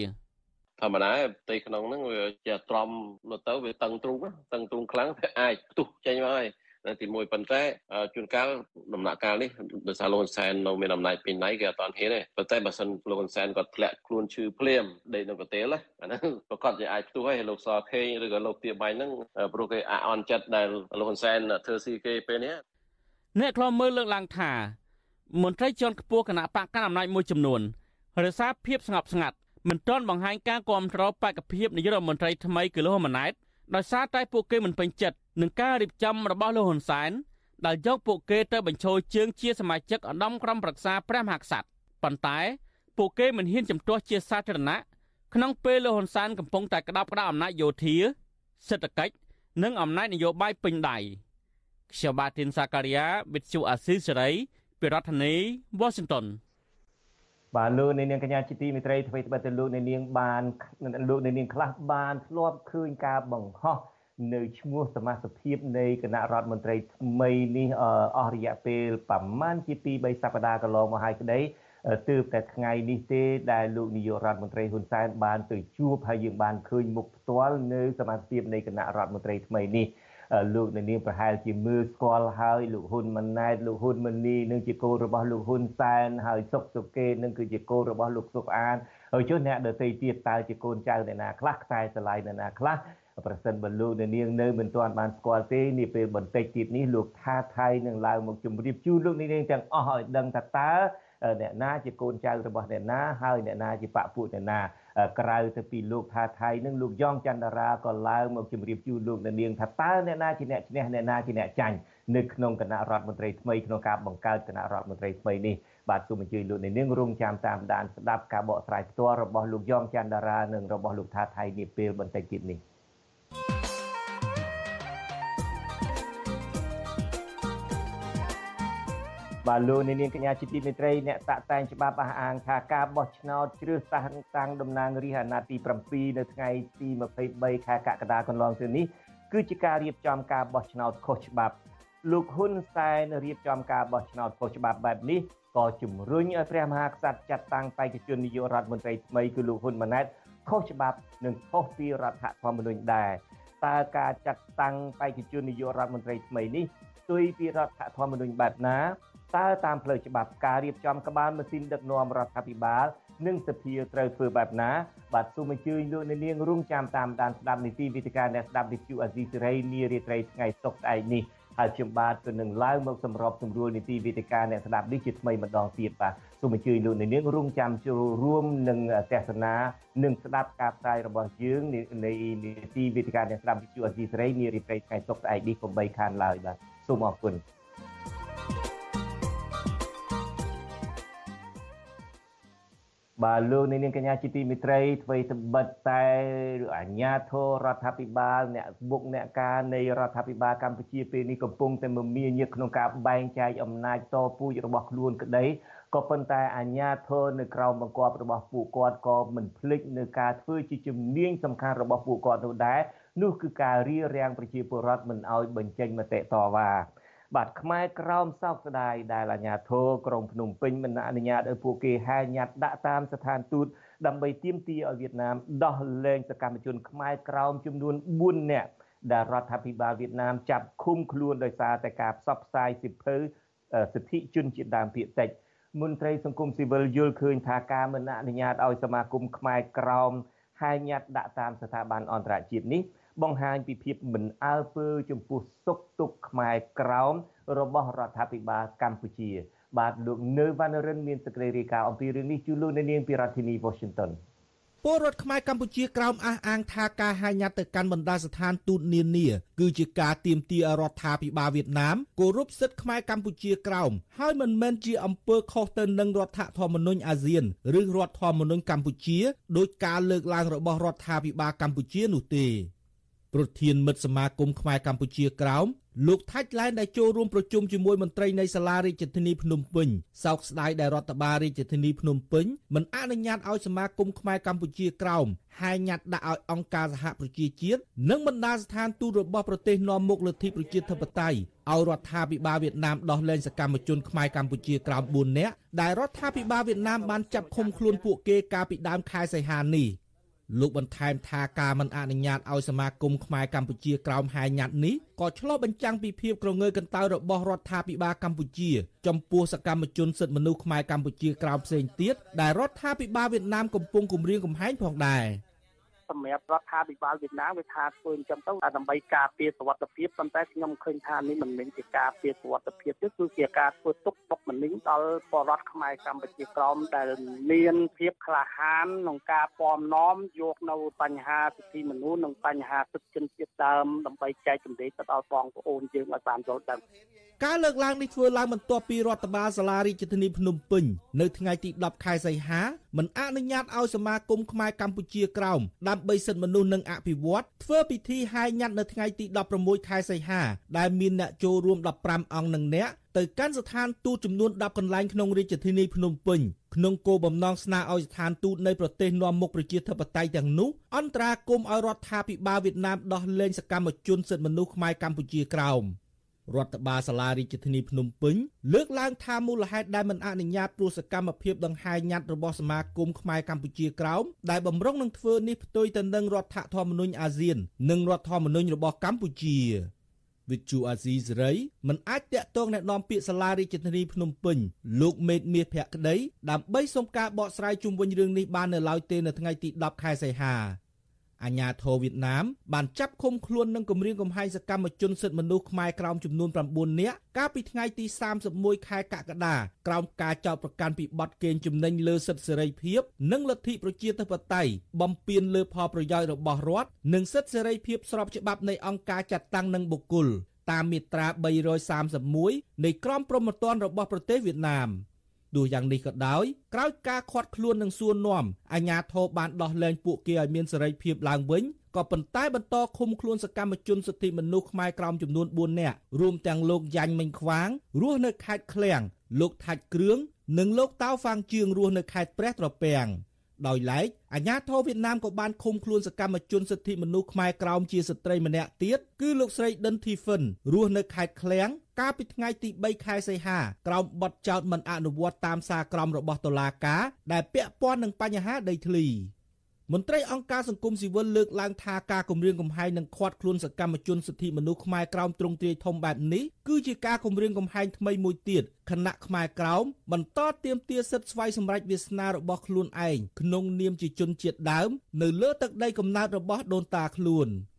ធម្មតាផ្ទៃក្នុងហ្នឹងវាជាទ្រាំនៅទៅវាតឹងទ្រូងតឹងទ្រូងខ្លាំងវាអាចផ្ទុះចេញមកហើយទីមួយប៉ុន្តែជួនកាលដំណាក់កាលនេះដោយសារលោកហ៊ុនសែននៅមានអំណាចពេញដៃគេអត់ទាន់ហ៊ានទេប៉ុន្តែបើសិនលោកហ៊ុនសែនគាត់ធ្លាក់ខ្លួនឈឺភ្លាមដេកនៅកន្ទេលអាហ្នឹងប្រកាសជាអាចផ្ទុះហើយលោកសខេងឬក៏លោកទាបាញ់ហ្នឹងព្រោះគេអាអន់ចិត្តដែលលោកហ៊ុនសែនធ្វើស៊ីគេពេលនេះអ្នកខ្លំមើលលើកឡើងថាមន្ត្រីជាន់ខ្ពស់គណៈបកកណ្ដាលអំណាចមួយចំនួនរសារភាពស្ងប់ស្ងាត់ មិនទាន់បង្ហាញការគ្រប់គ្រងបកភាពនាយករដ្ឋមន្ត្រីថ្មីគឺលោកហ៊ុនម៉ាណែតដោយសារតែពួកគេមិនពេញចិត្តនឹងការរៀបចំរបស់លោកហ៊ុនសែនដែលយកពួកគេទៅបញ្ឈរជើងជាសមាជិកឧត្តមក្រុមប្រឹក្សាព្រះមហាក្សត្រប៉ុន្តែពួកគេមិនហ៊ានជំទាស់ជាសាធារណៈក្នុងពេលលោកហ៊ុនសែនកំពុងតែក្តាប់ក្តារអំណាចយោធាសេដ្ឋកិច្ចនិងអំណាចនយោបាយពេញដៃខ្ញុំបាទទីនសាការីយ៉ាវិទ្យុអាស៊ីសេរីពីរដ្ឋធានី Washington បាទលោកនាងកញ្ញាជាទីមេត្រីអ្វីត្បិតតែលោកនាងបានលោកនាងខ្លះបានធ្លាប់ឃើញការបង្ហោះនៅឈ្មោះសមាជិកភាពនៃគណៈរដ្ឋមន្ត្រីថ្មីនេះអស់រយៈពេលប្រមាណជា2 3សប្តាហ៍កន្លងមកហើយក្តីទើបតែថ្ងៃនេះទេដែលលោកនាយករដ្ឋមន្ត្រីហ៊ុនសែនបានទៅជួបហើយយើងបានឃើញមុខផ្ទាល់នៅសមាជិកភាពនៃគណៈរដ្ឋមន្ត្រីថ្មីនេះ លោកនាងប្រហែលជាមើលស្គាល់ហើយលោកហ៊ុនម៉ាណែតលោកហ៊ុនម៉ាណីនឹងជាកូនរបស់លោកហ៊ុនសែនហើយសុកសុកេនឹងគឺជាកូនរបស់លោកសុកអានហើយចុះអ្នកដទៃទៀតតើជាកូនចៅអ្នកណាខ្លះខ្សែស្រឡាយអ្នកណាខ្លះប្រសិនបើលោកនាងនៅមិនទាន់បានស្គាល់ទេនេះពេលបន្តិចទៀតនេះលោកថាថៃនឹងឡើងមកជម្រាបជូនលោកនាងទាំងអស់ឲ្យដឹងថាតើអ្នកណាជាកូនចៅរបស់អ្នកណាហើយអ្នកណាជាបពពួកអ្នកណា ក្រៅទៅពីលោកថាថៃនឹងលោកយ៉ងច័ន្ទរាក៏ឡើងមកជម្រាបជូនលោកនាងថាតើអ្នកណាជាអ្នកឈ្នះអ្នកណាជាអ្នកចាញ់នៅក្នុងគណៈរដ្ឋមន្ត្រីថ្មីក្នុងការបង្កើតគណៈរដ្ឋមន្ត្រីថ្មីនេះបាទសូមអញ្ជើញលោកនាងរងចាំតាមដានស្ដាប់ការបកស្រាយផ្ទាល់របស់លោកយ៉ងច័ន្ទរានិងរបស់លោកថាថៃនាពេលបន្តិចទៀតនេះ បាទលោកនាងកញ្ញាជាទីមេត្រីអ្នកតាក់តែងច្បាប់អះអាងថាការបោះឆ្នោតជ្រើសតាំងតាំងតំណាងរាស្ត្រអាណត្តិទី7នៅថ្ងៃទី23ខែកក្កដាកន្លងទៅនេះគឺជាការរៀបចំការបោះឆ្នោតខុសច្បាប់លោកហ៊ុនសែនរៀបចំការបោះឆ្នោតខុសច្បាប់បែបនេះក៏ជំរុញឲ្យព្រះមហាក្សត្រចាត់តាំងបេក្ខជននាយករដ្ឋមន្ត្រីថ្មីគឺលោកហ៊ុនម៉ាណែតខុសច្បាប់និងខុសពីរដ្ឋធម្មនុញ្ញដែរតើការចាត់តាំងបេក្ខជននាយករដ្ឋមន្ត្រីថ្មីនេះស្ទុយពីរដ្ឋធម្មនុញ្ញបែបណា តើតាមផ្លូវច្បាប់ការរៀបចំក្បាលម៉ាស៊ីនដឹកនាំរដ្ឋាភិបាលនិងសភាត្រូវធ្វើបែបណាបាទសូមអញ្ជើញលោកអ្នកនាងរងចាំតាមដានស្ដាប់នីតិវិទ្យាអ្នកស្ដាប់វិទ្យុអាស៊ីសេរីនារាត្រីថ្ងៃសុក្រស្អែកនេះហើយខ្ញុំបាទក៏នឹងឡើងមកសម្របសម្រួលនីតិវិទ្យាអ្នកស្ដាប់នេះជាថ្មីម្ដងទៀតបាទសូមអញ្ជើញលោកអ្នកនាងរងចាំចូលរួមនឹងទស្សនានិងស្ដាប់ការផ្សាយរបស់យើងនៃនីតិវិទ្យាអ្នកស្ដាប់វិទ្យុអាស៊ីសេរីនារាត្រីថ្ងៃសុក្រស្អែកនេះកុំបីខានឡើយបាទសូមអរគុណ បាទលោកនាងកញ្ញាជាទីមេត្រីអ្វីត្បិតតែអាជ្ញាធររដ្ឋាភិបាលអ្នកបុកអ្នកការនៃរដ្ឋាភិបាលកម្ពុជាពេលនេះកំពុងតែមមាញឹកក្នុងការបែងចែកអំណាចតពូជរបស់ខ្លួនក្តីក៏ប៉ុន្តែអាជ្ញាធរនៅក្រៅបង្គាប់របស់ពួកគាត់ក៏មិនភ្លេចនៅការធ្វើជាជំនាញសំខាន់របស់ពួកគាត់នោះដែរនោះគឺការរៀបរៀងប្រជាពលរដ្ឋមិនឲ្យបញ្ចេញមតិតវ៉ា បាទខ្មែរក្រោមសោកស្ដាយដែលអាជ្ញាធរក្រុងភ្នំពេញមិនអនុញ្ញាតឲ្យពួកគេហែញ៉ាត់ដាក់តាមស្ថានទូតដើម្បីទាមទារឲ្យវៀតណាមដោះលែងសកម្មជនខ្មែរក្រោមចំនួន4នាក់ដែលរដ្ឋាភិបាលវៀតណាមចាប់ឃុំខ្លួនដោយសារតែការផ្សព្វផ្សាយសិភៅសិទ្ធិជនជាតិដើមភាគតិចមន្ត្រីសង្គមស៊ីវិលយល់ឃើញថាការមិនអនុញ្ញាតឲ្យសមាគមខ្មែរក្រោមហែញ៉ាត់ដាក់តាមស្ថាប័នអន្តរជាតិនេះ បង្ហាញពីភាពមិនអើពើចំពោះសុខទុក្ខខ្មែរក្រោមរបស់រដ្ឋាភិបាលកម្ពុជា បាទលោកនៅវណ្ណរិនមានសេចក្តីរាយការណ៍អំពីរឿងនេះជូនលោកអ្នកនាងពីរដ្ឋធានី Washington ពលរដ្ឋខ្មែរកម្ពុជាក្រោមអះអាងថាការហាញ៉ាត់ទៅកាន់បណ្ដាស្ថានទូតនានាគឺជាការទាមទាររដ្ឋាភិបាលវៀតណាមគោរពសិទ្ធិខ្មែរកម្ពុជាក្រោមហើយមិនមែនជាអំពើខុសទៅនឹងរដ្ឋធម្មនុញ្ញអាស៊ានឬរដ្ឋធម្មនុញ្ញកម្ពុជាដោយការលើកឡើងរបស់រដ្ឋាភិបាលកម្ពុជានោះទេ ប្រធានមិត្តសមាគមខ្មែរកម្ពុជាក្រោមលោកថាច់ឡែនដែលចូលរួមប្រជុំជាមួយមន្ត្រីនៃសាលារាជធានីភ្នំពេញសោកស្ដាយដែលរដ្ឋបាលរាជធានីភ្នំពេញមិនអនុញ្ញាតឲ្យសមាគមខ្មែរកម្ពុជាក្រោមហាយញ៉ាត់ដាក់ឲ្យអង្គការសហប្រជាជាតិនិងបណ្ដាស្ថានទូតរបស់ប្រទេសនាំមុខលទ្ធិប្រជាធិបតេយ្យឲ្យរដ្ឋាភិបាលវៀតណាមដោះលែងសកម្មជនខ្មែរកម្ពុជាក្រោម4នាក់ដែលរដ្ឋាភិបាលវៀតណាមបានចាប់ឃុំខ្លួនពួកគេកាលពីដើមខែសីហានេះ លោកបន្ថែមថាការមិនអនុញ្ញាតឲ្យសមាគមខ្មែរកម្ពុជាក្រោមហែញ៉ាត់នេះក៏ឆ្លុះបញ្ចាំងពីភាពក្រងើយកន្តើយរបស់រដ្ឋាភិបាលកម្ពុជា ចំពោះសកម្មជនសិទ្ធិមនុស្សខ្មែរកម្ពុជាក្រោមផ្សេងទៀតដែលរដ្ឋាភិបាលវៀតណាមកំពុងគំរាមកំហែងផងដែរ។ សម្រាប់រដ្ឋាភិបាលវៀតណាមវាថាធ្វើអញ្ចឹងទៅដើម្បីការពារសុវត្ថិភាពប៉ុន្តែខ្ញុំឃើញថានេះមិនមែនជាការពារសុវត្ថិភាពទេគឺជាការធ្វើទុកបុកម្នេញដល់បរតខ្មែរកម្ពុជាក្រមដែលមានភាពក្លាហានក្នុងការពំនាំយកនៅបញ្ហាសិទ្ធិមនុស្សនិងបញ្ហាសិទ្ធិជនជាតិដើមដើម្បីចែកចម្លែកទៅដល់បងប្អូនយើងឲ្យបានយល់ដឹងការលើកឡើងនេះធ្វើឡើងបន្ទាប់ពីរដ្ឋបាលសាលារាជធានីភ្នំពេញនៅថ្ងៃទី10ខែសីហា មិនអនុញ្ញាតឲ្យសមាគមខ្មែរកម្ពុជាក្រោមដើម្បីសិទ្ធិមនុស្សនិងអភិវឌ្ឍធ្វើពិធីហែញ៉ាត់នៅថ្ងៃទី16ខែសីហាដែលមានអ្នកចូលរួម15អង្គនិងអ្នកទៅកាន់ស្ថានទូតចំនួន10កន្លែងក្នុងរាជធានីភ្នំពេញក្នុងគោលបំណងស្នើឲ្យស្ថានទូតនៃប្រទេសនាំមុខប្រជាធិបតេយ្យទាំងនោះអន្តរាគមន៍ឲ្យរដ្ឋាភិបាលវៀតណាមដោះលែងសកម្មជនសិទ្ធិមនុស្សខ្មែរកម្ពុជាក្រោម។ រដ្ឋបាលសាលារាជធានីភ្នំពេញលើកឡើងថាមូលហេតុដែលមិនអនុញ្ញាតព្រោះសកម្មភាពដង្ហែញត្តិរបស់សមាគមខ្មែរកម្ពុជាក្រោមដែលបំរុងនឹងធ្វើនេះផ្ទុយទៅនឹងរដ្ឋធម្មនុញ្ញអាស៊ាន និងរដ្ឋធម្មនុញ្ញរបស់កម្ពុជាវិទ្យុអាស៊ីសេរីមិនអាចតាក់ទងណែនាំពាក្យសាលារាជធានីភ្នំពេញលោកមេតមាសភក្តីដើម្បីសុំការបកស្រាយជុំវិញរឿងនេះបាននៅឡើយទេនៅថ្ងៃទី10ខែសីហា អាញាធរវៀតណាមបានចាប់ឃុំខ្លួននិងគំរាមកំហែងសកម្មជនសិទ្ធិមនុស្សខ្មែរក្រោមចំនួន9នាក់កាលពីថ្ងៃទី31ខែកក្កដាក្រោមការចោទប្រកាន់ពីបទកេងចំណេញលើសិទ្ធិសេរីភាពនិងលទ្ធិប្រជាធិបតេយ្យបំពានលើផលប្រយោជន៍របស់រដ្ឋនិងសិទ្ធិសេរីភាពស្របច្បាប់នៃអង្គការចាត់តាំងនិងបុគ្គលតាមមាត្រា331នៃក្រមព្រហ្មទណ្ឌរបស់ប្រទេសវៀតណាម ទោះយ៉ាងនេះក៏ដោយក្រោយការខាត់ខ្លួននឹងសួរនាំអាញាធរបានដោះលែងពួកគេឲ្យមានសេរីភាពឡើងវិញក៏ប៉ុន្តែបន្តឃុំខ្លួនសកម្មជនសិទ្ធិមនុស្សខ្មែរក្រោមចំនួន4នាក់រួមទាំងលោកយ៉ាញ់មិញខ្វាងរស់នៅខេត្តឃ្លៀងលោកថាច់គ្រឿង និងលោកតៅហ្វាងជឿងរស់នៅខេត្តព្រះត្រពាំងដោយឡែកអាញាធរវៀតណាមក៏បានឃុំខ្លួនសកម្មជនសិទ្ធិមនុស្សខ្មែរក្រោមជាស្ត្រីម្នាក់ទៀតគឺលោកស្រីដិនធីហ្វិនរស់នៅខេត្តឃ្លៀង កាលពីថ្ងៃទី3ខែសីហាក្រោមបទចោទមិនអនុវត្តតាមសារក្រមរបស់តុលាការដែលពាក់ព័ន្ធនឹងបញ្ហាដីធ្លីមន្ត្រីអង្គការសង្គមស៊ីវិលលើកឡើងថាការគម្រាមកំហែងនិងឃាត់ខ្លួនសកម្មជនសិទ្ធិមនុស្សខ្មែរក្រោមទ្រង់ទ្រាយធំបែបនេះគឺជាការគម្រាមកំហែងថ្មីមួយទៀតខណៈខ្មែរក្រោមបន្តទាមទារសិទ្ធិស្វ័យសម្រេចវាសនារបស់ខ្លួនឯងក្នុងនាមជាជនជាតិដើម នៅលើទឹកដីកំណើតរបស់ដូនតាខ្លួន។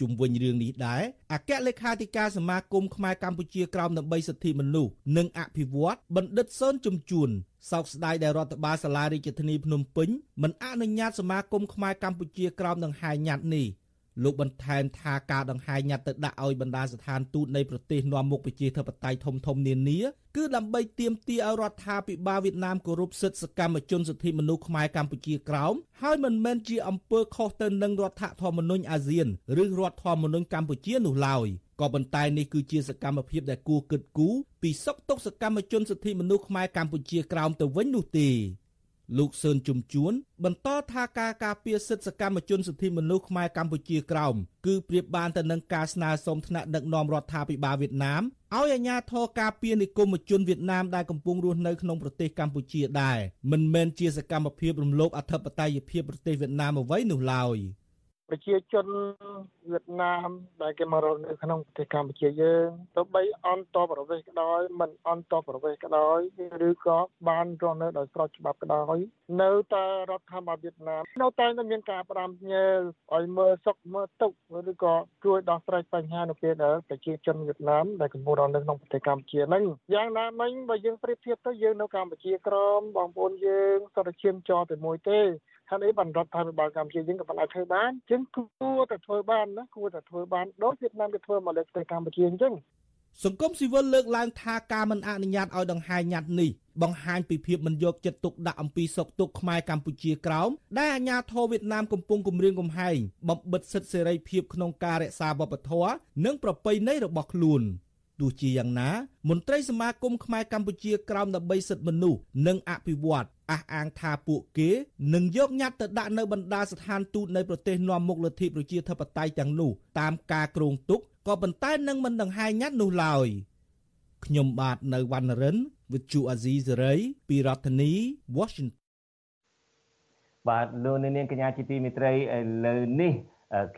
ជុំវិញរឿងនេះដែរអគ្គលេខាធិការសមាគមខ្មែរកម្ពុជាក្រោមដើម្បីសិទ្ធិមនុស្សនិងអភិវឌ្ឍបណ្ឌិតសនជំជួនសោកស្ដាយដែលរដ្ឋបាលសាលារាជធានីភ្នំពេញមិនអនុញ្ញាតសមាគមខ្មែរកម្ពុជាក្រោមនឹងហាយញ៉ាត់នេះ លោកបន្ថែមថាការដង្ហែញ៉ាត់ទៅដាក់ឲ្យបណ្ដាស្ថានទូតនៃប្រទេសនាំមុខប្រជាធិបតេយ្យធំធំនានាគឺដើម្បីទាមទារឲ្យរដ្ឋាភិបាលវៀតណាមគោរពសិទ្ធិសកម្មជនសិទ្ធិមនុស្សខ្មែរកម្ពុជាក្រោមហើយមិនមែនជាអំពើខុសទៅនឹងរដ្ឋធម្មនុញ្ញអាស៊ានឬរដ្ឋធម្មនុញ្ញកម្ពុជានោះឡើយក៏ប៉ុន្តែនេះគឺជាសកម្មភាពដែលគួរគិតគូរពីសុខទុក្ខសកម្មជនសិទ្ធិមនុស្សខ្មែរកម្ពុជាក្រោមទៅវិញនោះទេ លោកសឿនជំជួន បន្តថាការការពារសិទ្ធិសកម្មជនសិទ្ធិមនុស្សខ្មែរកម្ពុជាក្រោមគឺប្រៀបបានទៅនឹងការស្នើសុំថ្នាក់ដឹកនាំរដ្ឋាភិបាលវៀតណាមឲ្យអាជ្ញាធរការពារនិគមជនវៀតណាមដែលកំពុងរស់នៅក្នុងប្រទេសកម្ពុជាដែរមិនមែនជាសកម្មភាពរំលោភអធិបតេយ្យភាពប្រទេសវៀតណាមអ្វីនោះឡើយ។ ប្រជាជនវៀតណាមដែលគេមករស់នៅក្នុងប្រទេសកម្ពុជាយើងទៅបីអន្តរប្រវេសន៍ក៏ដោយមិនអន្តរប្រវេសន៍ក៏ដោយឬក៏បានរស់នៅដោយស្របច្បាប់ក៏ដោយនៅតែរដ្ឋាភិបាលវៀតណាមនៅតែមានការផ្ដាំញើឲ្យមើលសុខមើលទុក្ខឬក៏ជួយដោះស្រាយបញ្ហានៅពេលដែលប្រជាជនវៀតណាមដែលកំពុងរស់នៅក្នុងប្រទេសកម្ពុជាហ្នឹងយ៉ាងណាមិញបើយើងប្រៀបធៀបទៅយើងនៅកម្ពុជាក្រមបងប្អូនយើងសុទ្ធតែឈាមចរតែមួយទេ ហេតុអីបានរដ្ឋាភិបាលកម្ពុជាយើងក៏មិនអាចធ្វើបានជាងគួរតែធ្វើបានណាគួរតែធ្វើបានដូចវៀតណាមគេធ្វើមកលើប្រទេសកម្ពុជាអញ្ចឹងសង្គមស៊ីវិលលើកឡើងថាការមិនអនុញ្ញាតឲ្យដង្ហែញ៉ាត់នេះបង្ហាញពីភាពមិនយកចិត្តទុកដាក់អំពីសុខទុក្ខខ្មែរកម្ពុជាក្រោមដែលអាជ្ញាធរវៀតណាមកំពុងគំរាមកំហែងបំបិទសិទ្ធិសេរីភាពក្នុងការរក្សាវប្បធម៌និងប្រពៃណីរបស់ខ្លួន ទោះជាយ៉ាងណាមន្ត្រីសមាគមខ្មែរកម្ពុជាក្រោមដើម្បីសិទ្ធិមនុស្សនិងអភិវឌ្ឍអះអាងថាពួកគេនឹងយកញត្តិទៅដាក់នៅបណ្ដាស្ថានទូតនៃប្រទេសនាំមុខលទ្ធិប្រជាធិបតេយ្យទាំងនោះតាមការគ្រោងទុកក៏ប៉ុន្តែនឹងមិនដង្ហែញត្តិនោះឡើយខ្ញុំបាទនៅវណ្ណរិន with Chu Azizi Saray ពីរដ្ឋធានី Washington បាទលោកនាងកញ្ញាជាទីមេត្រីឥឡូវនេះ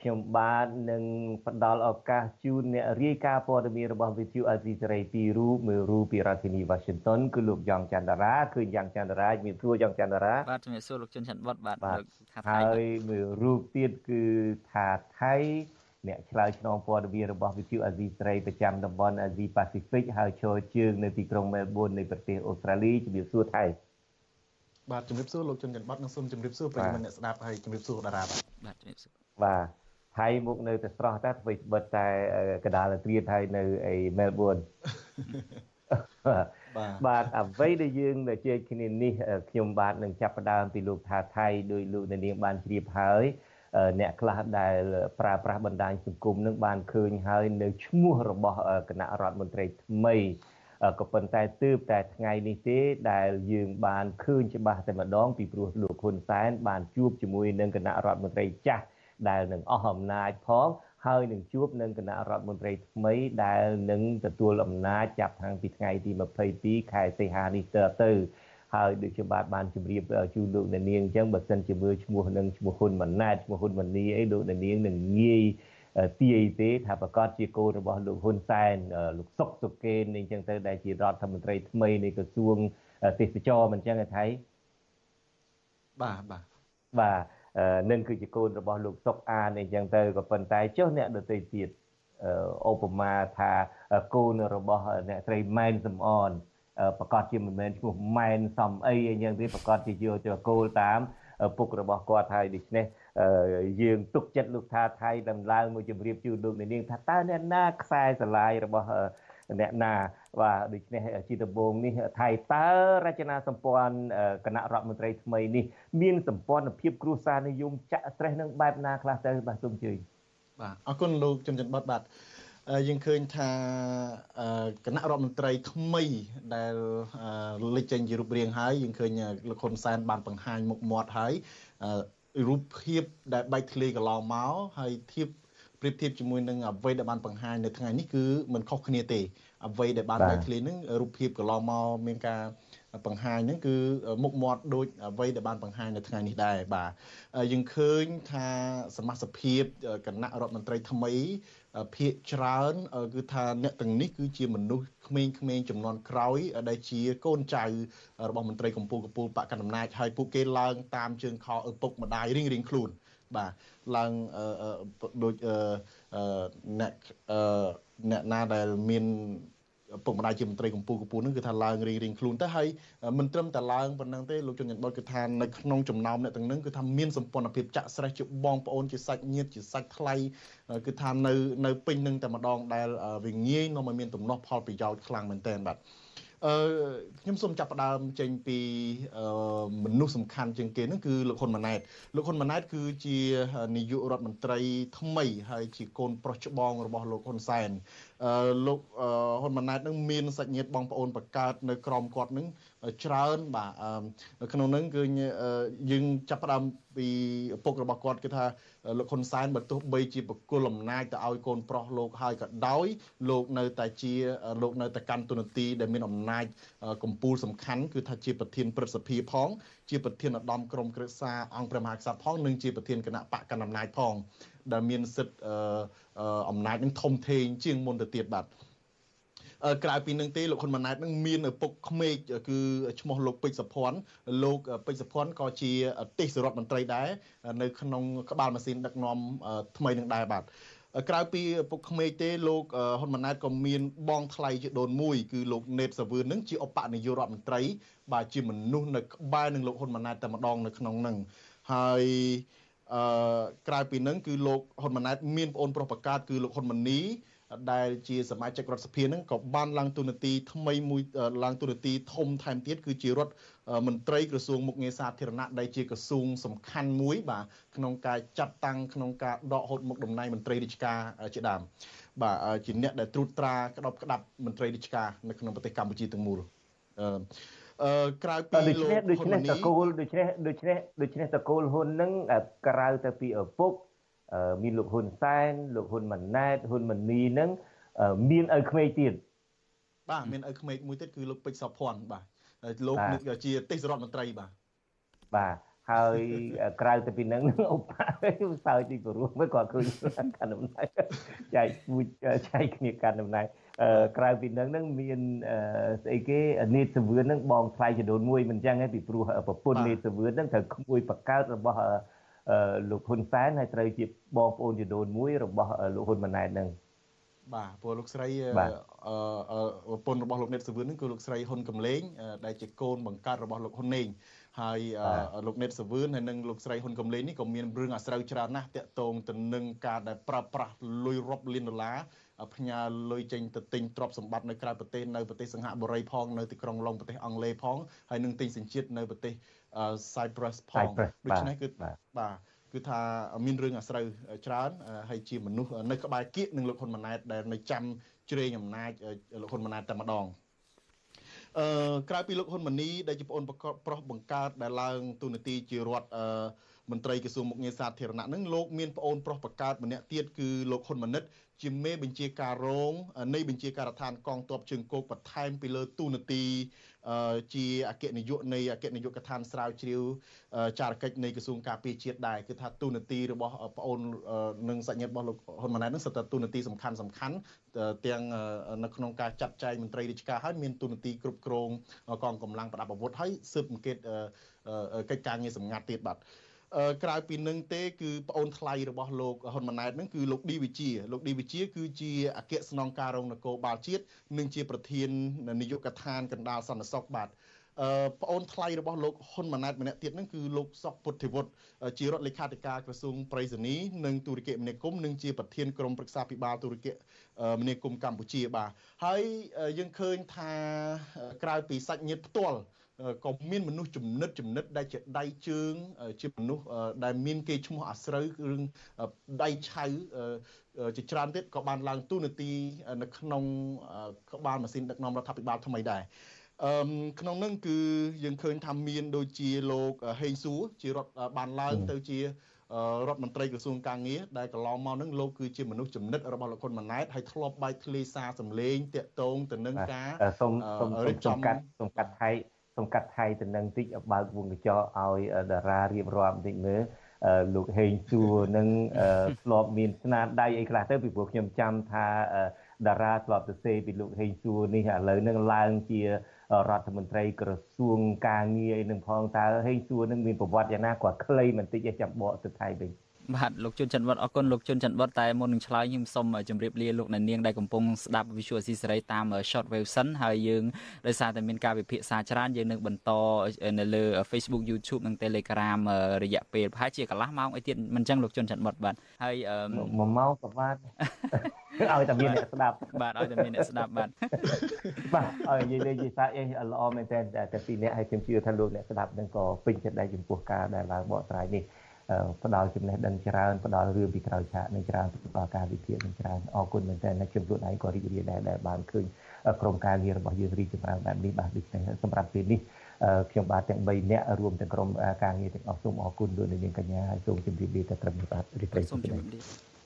ខ្ញុំបាទនឹងផ្ដល់ឱកាសជូនអ្នករាយការណ៍ព័ត៌មានរបស់ VTV អាស៊ីសេរីពីររូបមួយរូបពីរដ្ឋធានី Washington គឺលោកយ៉ងច័ន្ទរាគឺយ៉ាងច័ន្ទរាជំរាបសួរយ៉ងច័ន្ទរាបាទជំរាបសួរលោកជុនច័ន្ទវត្តបាទលោកថាថៃហើយមួយរូបទៀតគឺថាថៃអ្នកឆ្លើយឆ្លងព័ត៌មានរបស់វិទ្យុអាស៊ីសេរីប្រចាំតំបន់អាស៊ីប៉ាស៊ីហ្វិកហើយឈរជើងនៅទីក្រុងមែលប៊ននៃប្រទេសអូស្ត្រាលីជំរាបសួរថៃបាទជំរាបសួរលោកជនច័ន្ទបតនិងសូមជំរាបសួរប្រិយមិត្តអ្នកស្ដាប់ហើយជំរាបសួរតារាបាទបាទជំរាបសួរ បាទថៃមុខនៅតែស្រស់តែធ្វើបិទតែកដាលត្រៀតហើយនៅអីមែលប៊នបាទអ្វីដែលយើងដែលជែកគ្នានេះខ្ញុំបាទនឹងចាប់ផ្ដើមពីលោកថាថៃដោយលោកនាងបានជ្រាបហើយអ្នកខ្លះដែលប្រើប្រាស់បណ្ដាញសង្គមនឹងបានឃើញហើយនៅឈ្មោះរបស់គណៈរដ្ឋមន្ត្រីថ្មីក៏ប៉ុន្តែទើបតែថ្ងៃនេះទេដែលយើងបានឃើញច្បាស់តែម្ដងពីព្រោះលោកហ៊ុនសែនបានជួបជាមួយនឹងគណៈរដ្ឋមន្ត្រីចាស់ ដែលនឹងអស់អំណាចផងហើយនឹងជួបនឹងគណៈរដ្ឋមន្ត្រីថ្មីដែលនឹងទទួលអំណាចចាប់តាំងពីថ្ងៃទី22ខែសីហានេះតទៅហើយដូចជាបាទបានជម្រាបជូនលោកអ្នកនាងអញ្ចឹងបើសិនជាមើលឈ្មោះនឹងឈ្មោះហ៊ុនម៉ាណែតឈ្មោះហ៊ុនម៉ានីអីលោកអ្នកនាងនឹងងាយទាយទេថាប្រកាសជាកូនរបស់លោកហ៊ុនសែនលោកសុកសុកេនអញ្ចឹងទៅដែលជារដ្ឋមន្ត្រីថ្មីនៃក្រសួងទេសចរមិនអញ្ចឹងឯថៃបាទបាទបាទ នឹងគឺជាកូនរបស់លោកសុកអានអញ្ចឹងទៅក៏ប៉ុន្តែចុះអ្នកដទៃទៀតឧបមាថាកូនរបស់អ្នកស្រីម៉ែនសំអនប្រកាសជាមិនមែនឈ្មោះម៉ែនសំអីអញ្ចឹងទេប្រកាសជាយកទៅគោលតាមពុករបស់គាត់ហើយដូច្នេះយើងទុកចិត្តលោកថាថៃដំឡើងមួយជម្រាបជូនលោកនាងថាតើអ្នកណាខ្សែស្រឡាយរបស់ អ្នកណាបាទដូច្នេះជាដំបូងនេះថៃតើរចនាសម្ព័ន្ធគណៈរដ្ឋមន្ត្រីថ្មីនេះមានសម្ព័ន្ធភាពគ្រួសារនិយមចាក់ស្រេះនឹងបែបណាខ្លះទៅបាទសូមជឿបាទអរគុណលោកជំចិនបតបាទយើងឃើញថាគណៈរដ្ឋមន្ត្រីថ្មីដែលលេចចេញជារូបរាងហើយយើងឃើញលោកហ៊ុនសែនបានបង្ហាញមុខមាត់ហើយរូបភាពដែលបែកធ្លាយកន្លងមកហើយធៀប ប្រៀបធៀបជាមួយនឹងអ្វីដែលបានបង្ហាញនៅថ្ងៃនេះគឺមិនខុសគ្នាទេអ្វីដែលបានបែកធ្លាយនឹងរូបភាពកន្លងមកមានការបង្ហាញហ្នឹងគឺមុខមាត់ដូចអ្វីដែលបានបង្ហាញនៅថ្ងៃនេះដែរបាទយើងឃើញថាសមាជិកភាពគណៈរដ្ឋមន្ត្រីថ្មីភាកច្រើនគឺថាអ្នកទាំងនេះគឺជាមនុស្សក្មេងៗចំនួនក្រោយដែលជាកូនចៅរបស់មន្ត្រីកម្ពុជាកម្ពុជាបកកណ្ដាលអំណាចហើយពួកគេឡើងតាមជើងខោឪពុកម្ដាយរៀងរៀងខ្លួន បាទឡើងដូចអ្នកអ្នកណាដែលមានពុកម្ដាយជាមន្ត្រីកម្ពុជាកម្ពុជានឹងគឺថាឡើងរៀងរៀងខ្លួនទៅហើយមិនត្រឹមតែឡើងប៉ុណ្ណឹងទេលោកជនញ៉ាំបុតគឺថានៅក្នុងចំណោមអ្នកទាំងនឹងគឺថាមានសម្ព័ន្ធភាពចាក់ស្រេះជាបងប្អូនជាសាច់ញាតិជាសាច់ថ្លៃគឺថានៅនៅពេញនឹងតែម្ដងដែលវាងាយនាំឲ្យមានទំនាស់ផលប្រយោជន៍ខ្លាំងមែនទែនបាទ អឺខ្ញុំសូមចាប់ផ្ដើមចេញពីមនុស្សសំខាន់ជាងគេហ្នឹងគឺលោកហ៊ុនម៉ាណែតលោកហ៊ុនម៉ាណែតគឺជានាយករដ្ឋមន្ត្រីថ្មីហើយជាកូនប្រុសច្បងរបស់លោកហ៊ុនសែនអឺលោកហ៊ុនម៉ាណែតនឹងមានសាច់ញាតិបងប្អូនបង្កើតនៅក្រមគាត់នឹង ច្រើនបាទនៅក្នុងនឹងគឺយើងចាប់ផ្ដើមពីឪពុករបស់គាត់គឺថាលោកហ៊ុនសែនបើទោះបីជាបកគលអំណាចទៅឲ្យកូនប្រុសលោកហើយក៏ដោយលោកនៅតែជាលោកនៅតែកាន់តួនាទីដែលមានអំណាចកម្ពុជាសំខាន់គឺថាជាប្រធានព្រឹទ្ធសភាផង ជាប្រធានឧត្តមក្រុមក្រឹក្សាអង្គព្រះមហាក្សត្រផងនិងជាប្រធានគណៈបកកណ្ដាលអំណាចផងដែលមានសិទ្ធិអំណាចនឹងធំធេងជាងមុនទៅទៀតបាទ ក្រៅពីនឹងទេលោកហ៊ុនម៉ាណែតនឹងមានឪពុកក្មេកគឺឈ្មោះលោកពេជ្រសុភ័ណ្ឌលោកពេជ្រសុភ័ណ្ឌក៏ជាទេសរដ្ឋមន្ត្រីដែរនៅក្នុងក្បាលម៉ាស៊ីនដឹកនាំថ្មីនឹងដែរបាទក្រៅពីពុកក្មេកទេលោកហ៊ុនម៉ាណែតក៏មានបងថ្លៃជាដូនមួយគឺលោកណេតសាវឿននឹងជាឧបនាយករដ្ឋមន្ត្រី បាទជាមនុស្សនៅក្បែរនឹងលោកហ៊ុនម៉ាណែតតែម្ដងនៅក្នុងនឹងហហើយអឺក្រៅពីនឹងគឺលោកហ៊ុនម៉ាណែតមានប្អូនប្រុសប្រកាសគឺលោកហ៊ុនម៉ាណី ដែលជាសមាជិករដ្ឋសភានឹងក៏បានឡើងទូនាទីថ្មីមួយឡើងទូនាទីធំថែមទៀតគឺជារដ្ឋមន្ត្រីក្រសួងមុខងារសាធារណៈដែលជាក្រសួងសំខាន់មួយបាទក្នុងការចាត់តាំងក្នុងការដកហូតមុខតំណែងមន្ត្រីរាជការជាដើមបាទជាអ្នកដែលត្រួតត្រាក្តប់ក្តាប់មន្ត្រីរាជការនៅក្នុងប្រទេសកម្ពុជាទាំងមូលអឺអឺក្រៅពីលោកដូច្នេះតកូលដូច្នេះដូច្នេះដូច្នេះតកូលហ៊ុននឹងក្រៅទៅពីឪពុក មានលោកហ៊ុនសែនលោកហ៊ុនម៉ាណែតហ៊ុនម៉ាណីនឹងមានឪក្មេកទៀតបាទមានឪក្មេកមួយទៀតគឺលោកពេជ្រសុភ័ណ្ឌបាទលោកនេះជាទេសរដ្ឋមន្ត្រីបាទបាទហើយក្រៅទៅពីនឹងឧបសើចទីព្រោះមិនគាត់ឃើញកាន់តំណែងចែកមួយចែកគ្នាកាន់តំណែងក្រៅពីនឹងនឹងមានស្អីគេនេតសវឿននឹងបងថ្លៃចំនួនមួយមិនចឹងទេពីព្រោះប្រពន្ធនេតសវឿននឹងត្រូវក្មួយបកកើតរបស់ លោកហ៊ុនសែនហើយត្រូវជាបងប្អូនចំនួនមួយរបស់លោកហ៊ុនម៉ាណែតនឹងបាទព្រោះលោកស្រីអឺប្រពន្ធរបស់លោកនេតសវឿននឹងគឺលោកស្រីហ៊ុនកំលេង ដែលជាកូនបង្កើតរបស់លោកហ៊ុនណេងហើយលោកនេតសវឿនហើយនិងលោកស្រីហ៊ុនកំលេងនេះក៏មានរឿងអាស្រូវច្រើនណាស់តាក់ទងទៅនឹងការដែលប្រើប្រាស់លុយរាប់លានដុល្លារផ្ញើលុយចេញទៅទិញទ្រព្យសម្បត្តិនៅក្រៅប្រទេសនៅប្រទេសសិង្ហបុរីផងនៅទីក្រុងឡុងប្រទេសអង់គ្លេសផងហើយនឹងទិញសញ្ជាតិនៅប្រទេស Cyprus ផងដូច្នេះគឺបាទគឺថាមានរឿងអាស្រូវច្រើនហើយជាមនុស្សនៅក្បែរគៀកនឹងលោកហ៊ុនម៉ាណែតដែលនៅចាំជ្រែងអំណាចលោកហ៊ុនម៉ាណែតតែម្ដងអឺក្រៅពីលោកហ៊ុនម៉ាណីដែលជាប្អូនប្រុសបង្កើតដែលឡើងទូនាទីជារដ្ឋអឺមន្ត្រីក្រសួងមុខងារសាធារណៈនឹងលោកមានប្អូនប្រុសបង្កើតម្នាក់ទៀតគឺលោកហ៊ុនម៉ាណិត ជាមេបញ្ជាការរងនៃបញ្ជាការដ្ឋានកងទ័ពជើងគោកបន្ថែមពីលើទូនាទីជាអគ្គនាយកនៃអគ្គនាយកដ្ឋានស្រាវជ្រាវចារកិច្ចនៃក្រសួងការពារជាតិដែរគឺថាទូនាទីរបស់ប្អូននិងសាច់ញាតិរបស់លោកហ៊ុនម៉ាណែតនឹងសិតតែទូនាទីសំខាន់សំខាន់ទាំងនៅក្នុងការចាត់ចែងមន្ត្រីរាជការហើយមានទូនាទីគ្រប់គ្រងកងកម្លាំងប្រដាប់អាវុធហើយស៊ើបអង្កេតកិច្ចការងារសម្ងាត់ទៀតបាទ ក្រៅពីនឹងទេគឺប្អូនថ្លៃរបស់លោកហ៊ុនម៉ាណែតនឹងគឺលោកឌីវិជាលោកឌីវិជា គឺជាអគ្គស្នងការរងនគរបាលជាតិនិងជាប្រធាននាយកដ្ឋានកណ្ដាលសន្តិសុខបាទអឺប្អូនថ្លៃរបស់លោកហ៊ុនម៉ាណែតម្នាក់ទៀតហ្នឹងគឺលោកសុកពុទ្ធិវុឌ្ឍជារដ្ឋលេខាធិការក្រសួងប្រៃសណីនិងទូរគមនាគមន៍និងជាប្រធានក្រុមប្រឹក្សាពិបាលទូរគមនាគមន៍កម្ពុជាបាទហើយយើងឃើញថាក្រៅពីសាច់ញាតិផ្ទាល់ ក៏មានមនុស្សចំណិតចំណិតដែលជាដៃជើង ជាមនុស្សដែលមានគេឈ្មោះអាស្រូវរឿងដៃឆៅជាច្រើនទៀតក៏បានឡើងទូនាទីនៅក្នុងក្បាលម៉ាស៊ីនដឹកនាំរដ្ឋាភិបាលថ្មីដែរអឺក្នុងនោះគឺយើងឃើញថាមានដូចជាលោកហេងសួរជារដ្ឋបានឡើងទៅជារដ្ឋមន្ត្រីក្រសួងកាងារដែលកន្លងមកនឹងលោកគឺជាមនុស្សចំណិតរបស់លោកហ៊ុនម៉ាណែតហើយធ្លាប់បែកធ្លាយសារសម្លេងតាក់ទងទៅនឹងការសូមសូមរៀបចំកាត់សូមកាត់ថៃ សូមកាត់ថៃទៅនឹងតិចបើកវងកញ្ចក់ឲ្យតារារៀបរាប់បន្តិចមើលលោកហេងសួរនឹងធ្លាប់មានស្នាដៃអីខ្លះទៅពីព្រោះខ្ញុំចាំថាតារាធ្លាប់ទៅសេពីលោកហេងសួរនេះឥឡូវនឹងឡើងជារដ្ឋមន្ត្រីក្រសួងការងារនឹងផងតើហេងសួរនឹងមានប្រវត្តិយ៉ាងណាគាត់ខ្លីបន្តិចចាំបកទៅថៃវិញ បាទលោកជុនច័ន្ទវត្តអរគុណលោកជុនច័ន្ទវត្តតែមុននឹងឆ្លើយខ្ញុំសូមជម្រាបលាលោកអ្នកនាងដែលកំពុងស្ដាប់ Visual C សេរីតាម Short Wave សិនហើយយើងដោយសារតែមានការវិភាគសារច្រើនយើងនឹងបន្តនៅលើ Facebook YouTube និង Telegram រយៈពេលប្រហែលជាកន្លះម៉ោងអីទៀតមិនចឹងលោកជុនច័ន្ទវត្តបាទហើយ1ម៉ោងក៏បានឲ្យតែមានអ្នកស្ដាប់បាទឲ្យតែមានអ្នកស្ដាប់បាទបាទឲ្យនិយាយលេងនិយាយសារអីល្អមែនតើតែពីរអ្នកហើយខ្ញុំជឿថាលោកអ្នកស្ដាប់នឹងក៏ពេញចិត្តដែរចំពោះការដែលឡើងបកស្រាយនេះ ផ្ដល់ចំណេះដឹងច្រើនផ្ដល់រឿងពីក្រោយឆាកនឹងច្រើនផ្ដល់ការវិភាគនឹងច្រើនអរគុណមែនទែនខ្ញុំខ្លួនឯងក៏រីករាយដែរដែលបានឃើញក្រុមការងាររបស់យើងរីកចម្រើនបែបនេះបាទដូច្នេះសម្រាប់ពេលនេះខ្ញុំបាទទាំង3នាក់រួមទាំងក្រុមការងារទាំងអស់សូមអរគុណលោកនាងកញ្ញាហើយសូមជម្រាបលាទៅត្រឹមនេះបាទរីករាយសូមជម្រាបលា